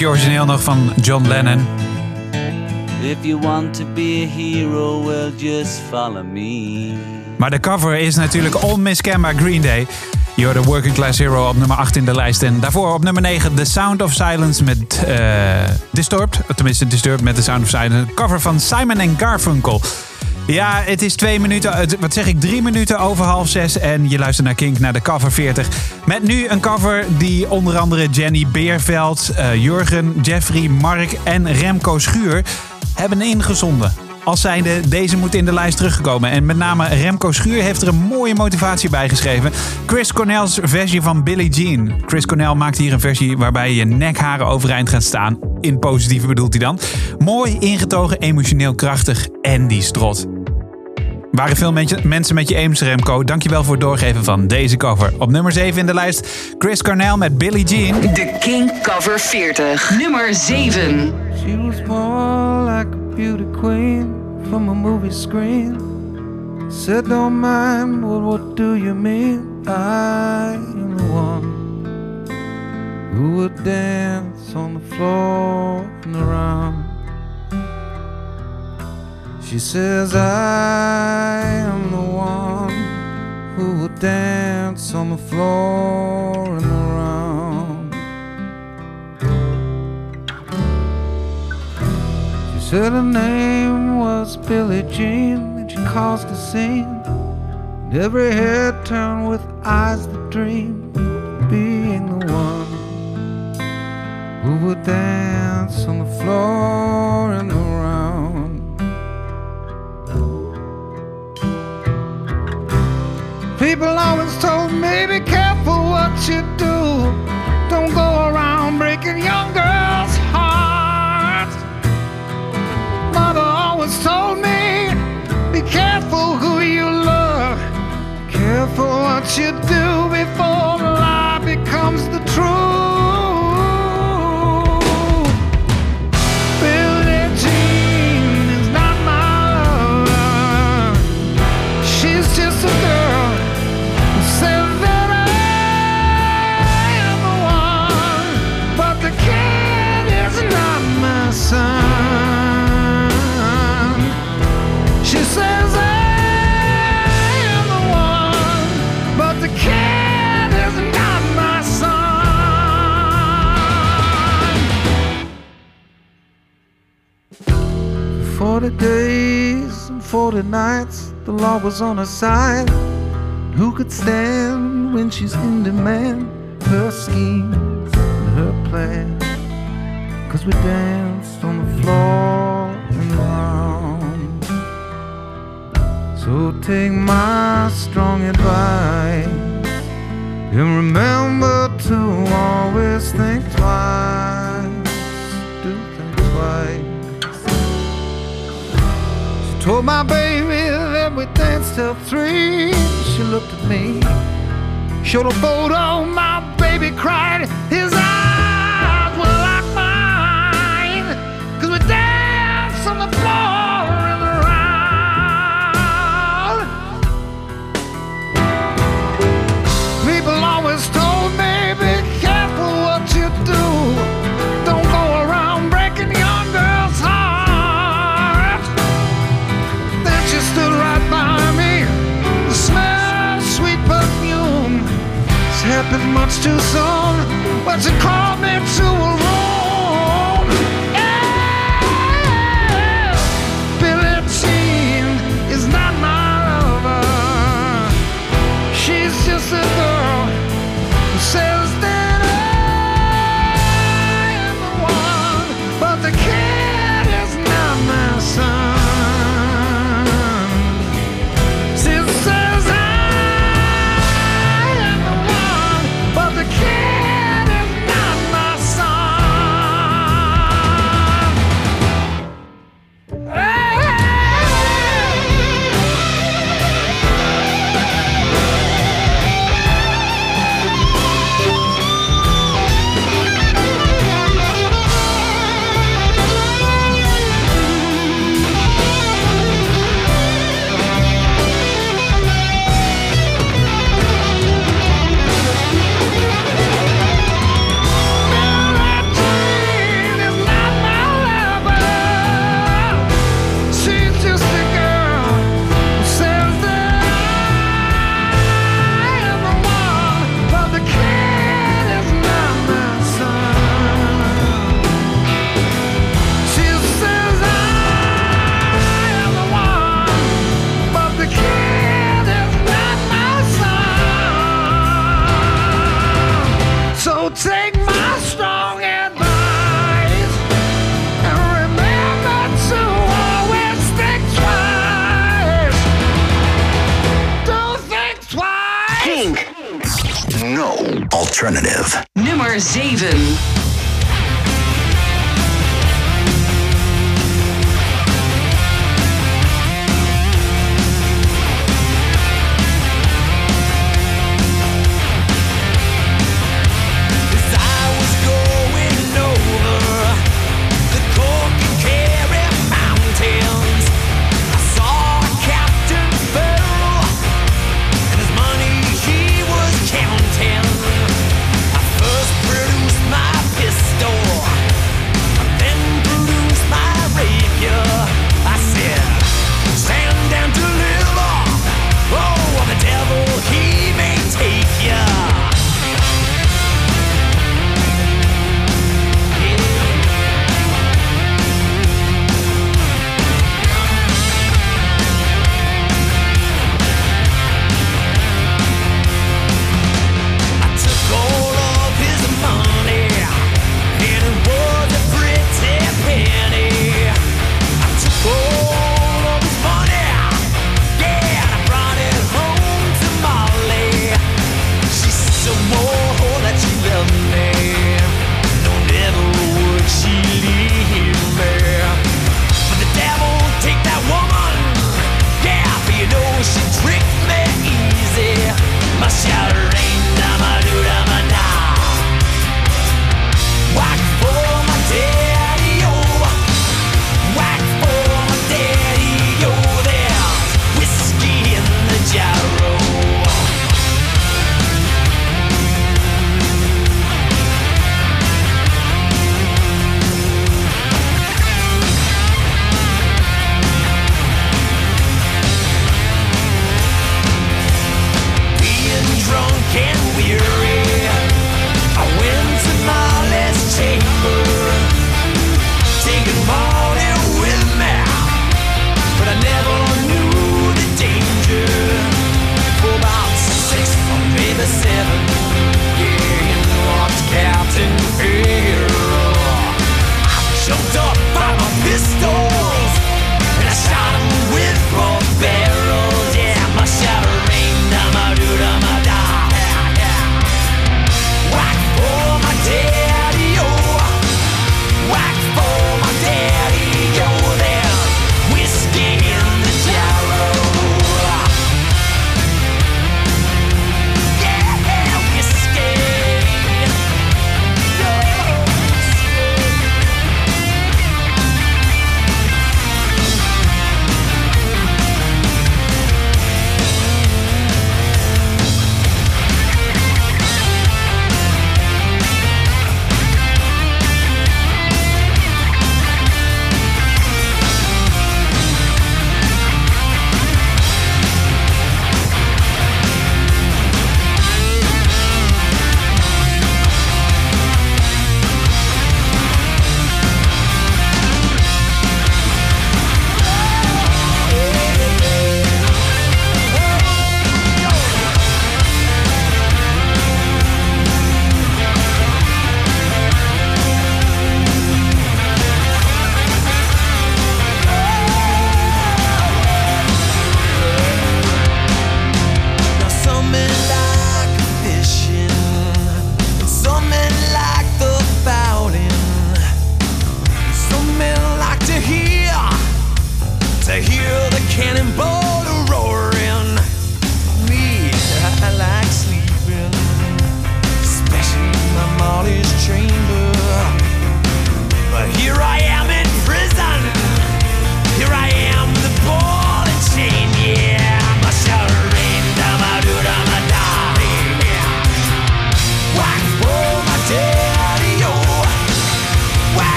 origineel nog van John Lennon. If you want to be a hero, well just follow me. Maar de cover is natuurlijk onmiskenbaar Green Day. You're the Working Class Hero op nummer 8 in de lijst. En daarvoor op nummer 9 The Sound of Silence met uh, Disturbed. Tenminste, Disturbed met The Sound of Silence. Cover van Simon Garfunkel. Ja, het is twee minuten, wat zeg ik, drie minuten over half zes. En je luistert naar Kink, naar de cover 40. Met nu een cover die onder andere Jenny Beerveld, uh, Jurgen, Jeffrey, Mark en Remco Schuur hebben ingezonden. Als zijnde, deze moet in de lijst teruggekomen. En met name Remco Schuur heeft er een mooie motivatie bij geschreven. Chris Cornell's versie van Billie Jean. Chris Cornell maakt hier een versie waarbij je nekharen overeind gaat staan. In positieve bedoelt hij dan. Mooi, ingetogen, emotioneel krachtig en die strot. Waren veel mensen mensen met je aims, Remco. Dankjewel voor het doorgeven van deze cover. Op nummer 7 in de lijst Chris Cornell met Billie Jean. De King Cover 40. Nummer 7. She was born like a beauty queen from a movie screen. Said, don't mind, well, what do you mean? I am the one who would dance on the floor and around. She says, I am the one who would dance on the floor and around. She said her name was Billie Jean, and she caused a scene. And every head turned with eyes that dream, of being the one who would dance on the floor and around. People always told me, be careful what you do. Don't go around breaking young girls' hearts. Mother always told me, be careful who you love. Careful what you do before the lie becomes the 40 days and 40 nights, the law was on her side. Who could stand when she's in demand? Her schemes and her plan. Cause we danced on the floor and around. So take my strong advice and remember to always think twice. Do think twice. Told my baby that we danced till three. She looked at me, showed a photo. My baby cried. Much too soon, but she called me to a 7.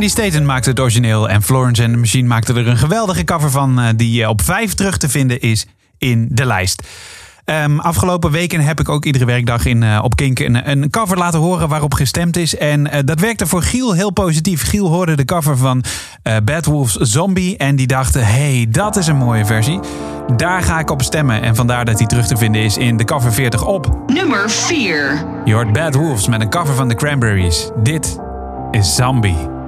Sandy Staten maakte het origineel en Florence en de Machine maakte er een geweldige cover van... Eh, die eh, op 5 terug te vinden is in de lijst. Ehm, afgelopen weken heb ik ook iedere werkdag in, eh, op Kink een, een, cover laten horen waarop gestemd is. En dat werkte voor Giel heel positief. Giel hoorde de cover van Bad Wolves Zombie en die dacht: hey, dat is een mooie versie. Daar ga ik op stemmen. En vandaar dat die terug te vinden is in de cover 40 op nummer 4. Je hoort Bad Wolves met een cover van de Cranberries. Dit is Zombie.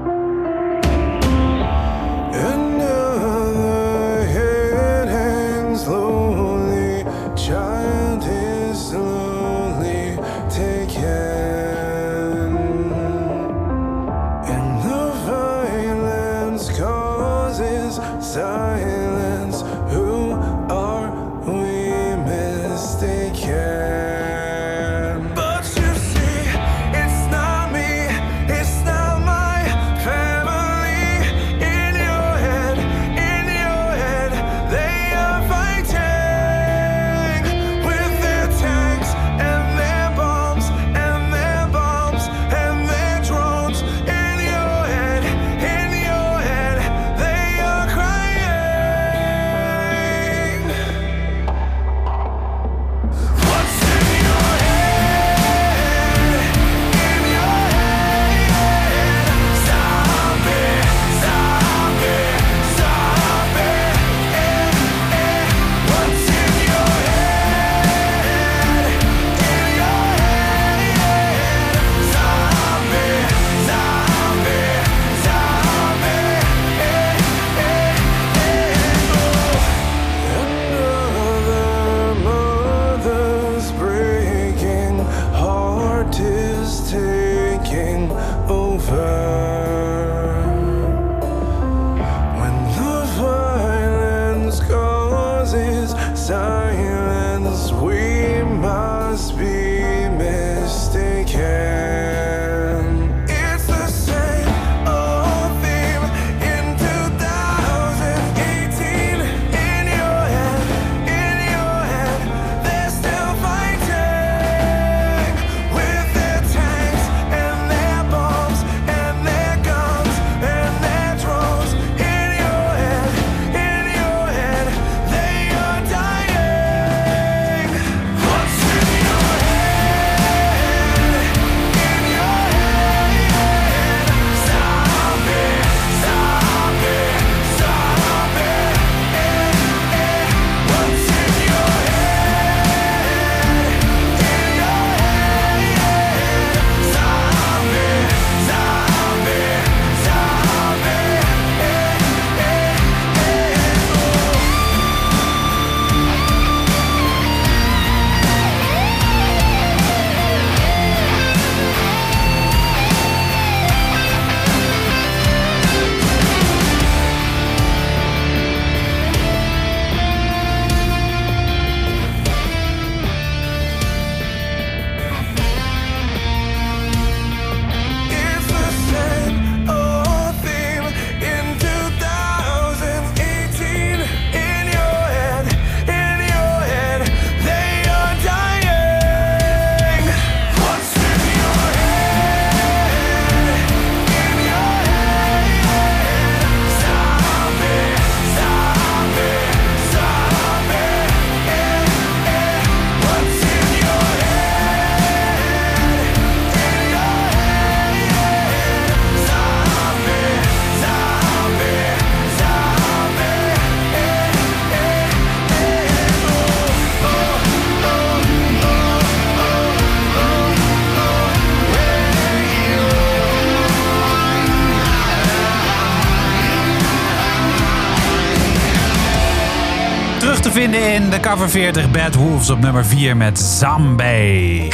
Vinden in de cover 40 Bad Wolves op nummer 4 met Zombie.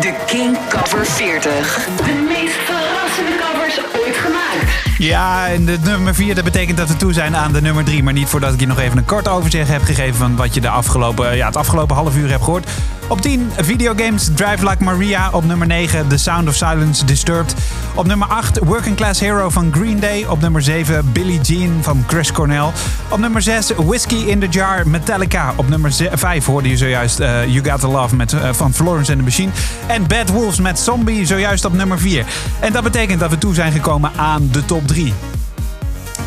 De King Cover 40. De meest verrassende covers ooit gemaakt. Ja, en de nummer 4, dat betekent dat we toe zijn aan de nummer 3. Maar niet voordat ik je nog even een kort overzicht heb gegeven van wat je de afgelopen, ja, het afgelopen half uur hebt gehoord. Op 10, videogames Drive Like Maria. Op nummer 9, The Sound of Silence Disturbed. Op nummer 8, Working Class Hero van Green Day. Op nummer 7, Billie Jean van Chris Cornell. Op nummer 6, Whiskey in the Jar Metallica. Op nummer 5 hoorde je zojuist eh, You Got to Love met, eh, van Florence and the Machine. En Bad Wolves met Zombie zojuist op nummer 4. En dat betekent dat we toe zijn gekomen aan de top 3.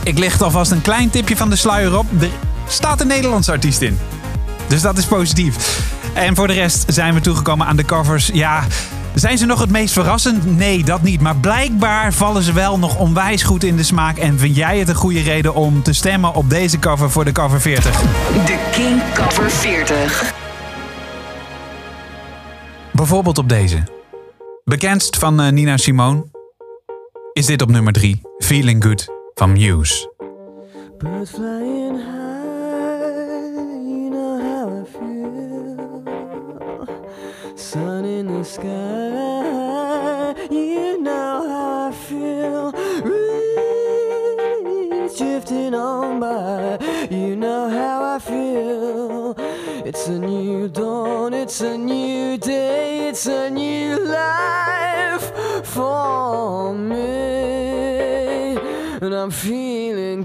Ik licht alvast een klein tipje van de sluier op. Er staat een Nederlandse artiest in. Dus dat is positief. En voor de rest zijn we toegekomen aan de covers. Ja, zijn ze nog het meest verrassend? Nee, dat niet. Maar blijkbaar vallen ze wel nog onwijs goed in de smaak. En vind jij het een goede reden om te stemmen op deze cover voor de cover 40? De King Cover 40. Bijvoorbeeld op deze. Bekendst van eh, Nina Simone is dit op nummer 3. Feeling Good van Muse. Birds flying high, you know how I feel. Sun in the sky, you know how I feel. Breeze drifting on by, you know how I feel. It's a new dawn, it's a new day, it's a new life for me. And I'm feeling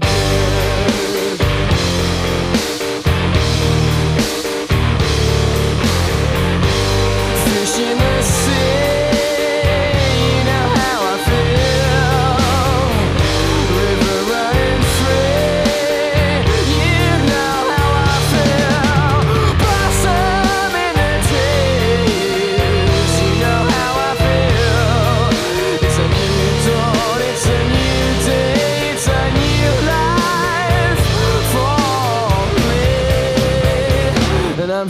and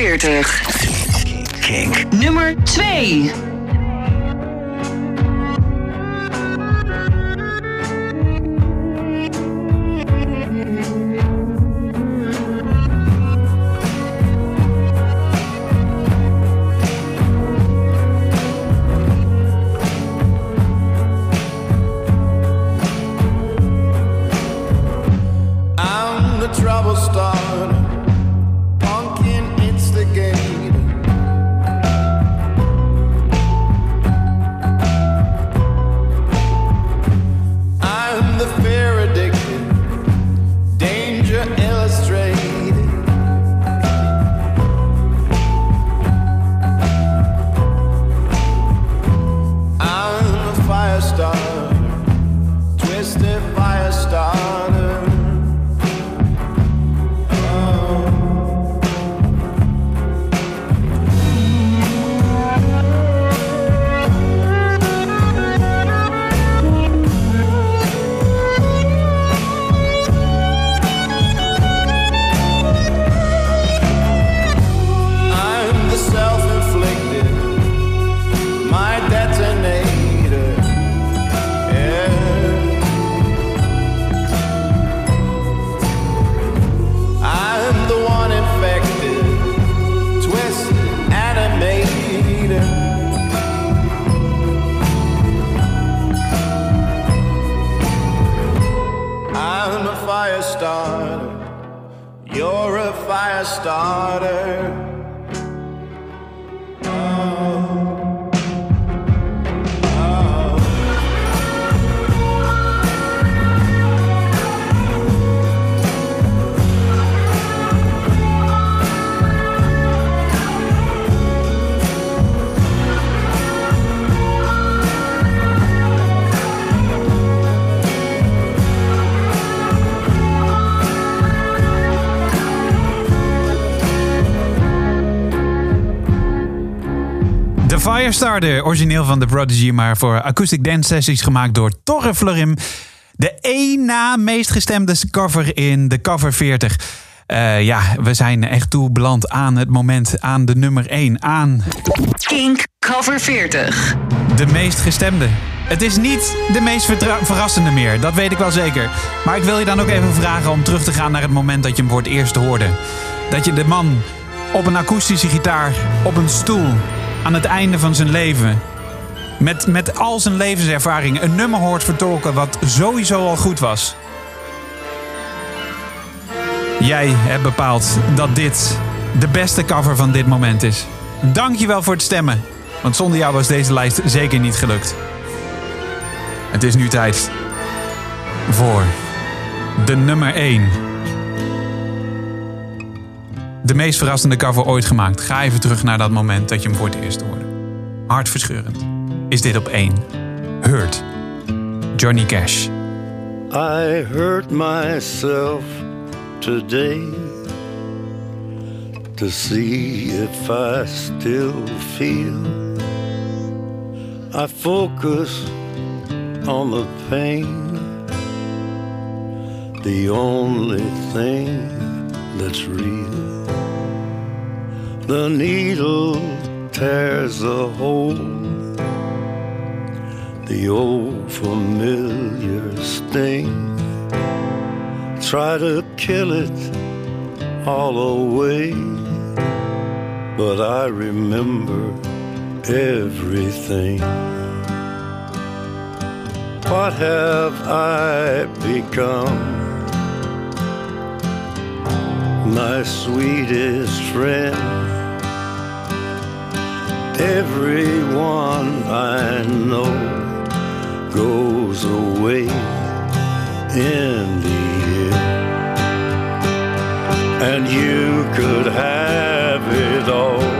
40. King. Nummer 2. Firestarter, origineel van The Prodigy, maar voor acoustic dance sessies gemaakt door Torre Florim. De één na meest gestemde cover in de cover 40. Eh, ja, we zijn echt toe beland aan het moment, aan de nummer 1, aan Kink Cover 40. de meest gestemde. Het is niet de meest verrassende meer, dat weet ik wel zeker. Maar ik wil je dan ook even vragen om terug te gaan naar het moment dat je hem voor het eerst hoorde. Dat je de man op een akoestische gitaar, op een stoel, aan het einde van zijn leven, met, met al zijn levenservaring, een nummer hoort vertolken wat sowieso al goed was. Jij hebt bepaald dat dit de beste cover van dit moment is. Dankjewel voor het stemmen, want zonder jou was deze lijst zeker niet gelukt. Het is nu tijd voor de nummer 1. De meest verrassende cover ooit gemaakt. Ga even terug naar dat moment dat je hem voor het eerst hoorde. Hartverscheurend. Is dit op 1. Hurt. Johnny Cash. I hurt myself today to see if I still feel. I focus on the pain, the only thing that's real. The needle tears a hole the old familiar sting. Try to kill it all away, but I remember everything. What have I become? My sweetest friend. Everyone I know goes away in the end. And you could have it all.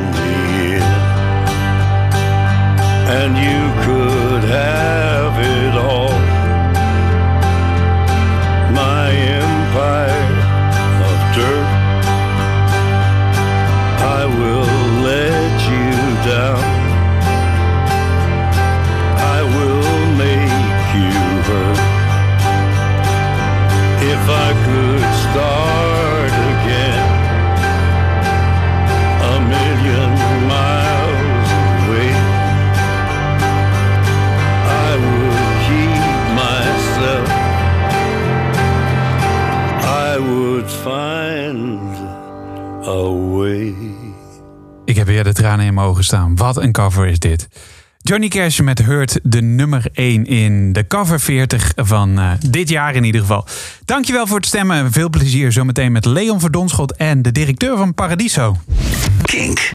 And you could have tranen in mijn ogen staan. Wat een cover is dit. Johnny Cash met Hurt, de nummer 1 in de cover 40 van eh, dit jaar in ieder geval. Dankjewel voor het stemmen. Veel plezier zometeen met Leon Verdonschot en de directeur van Paradiso. Kink.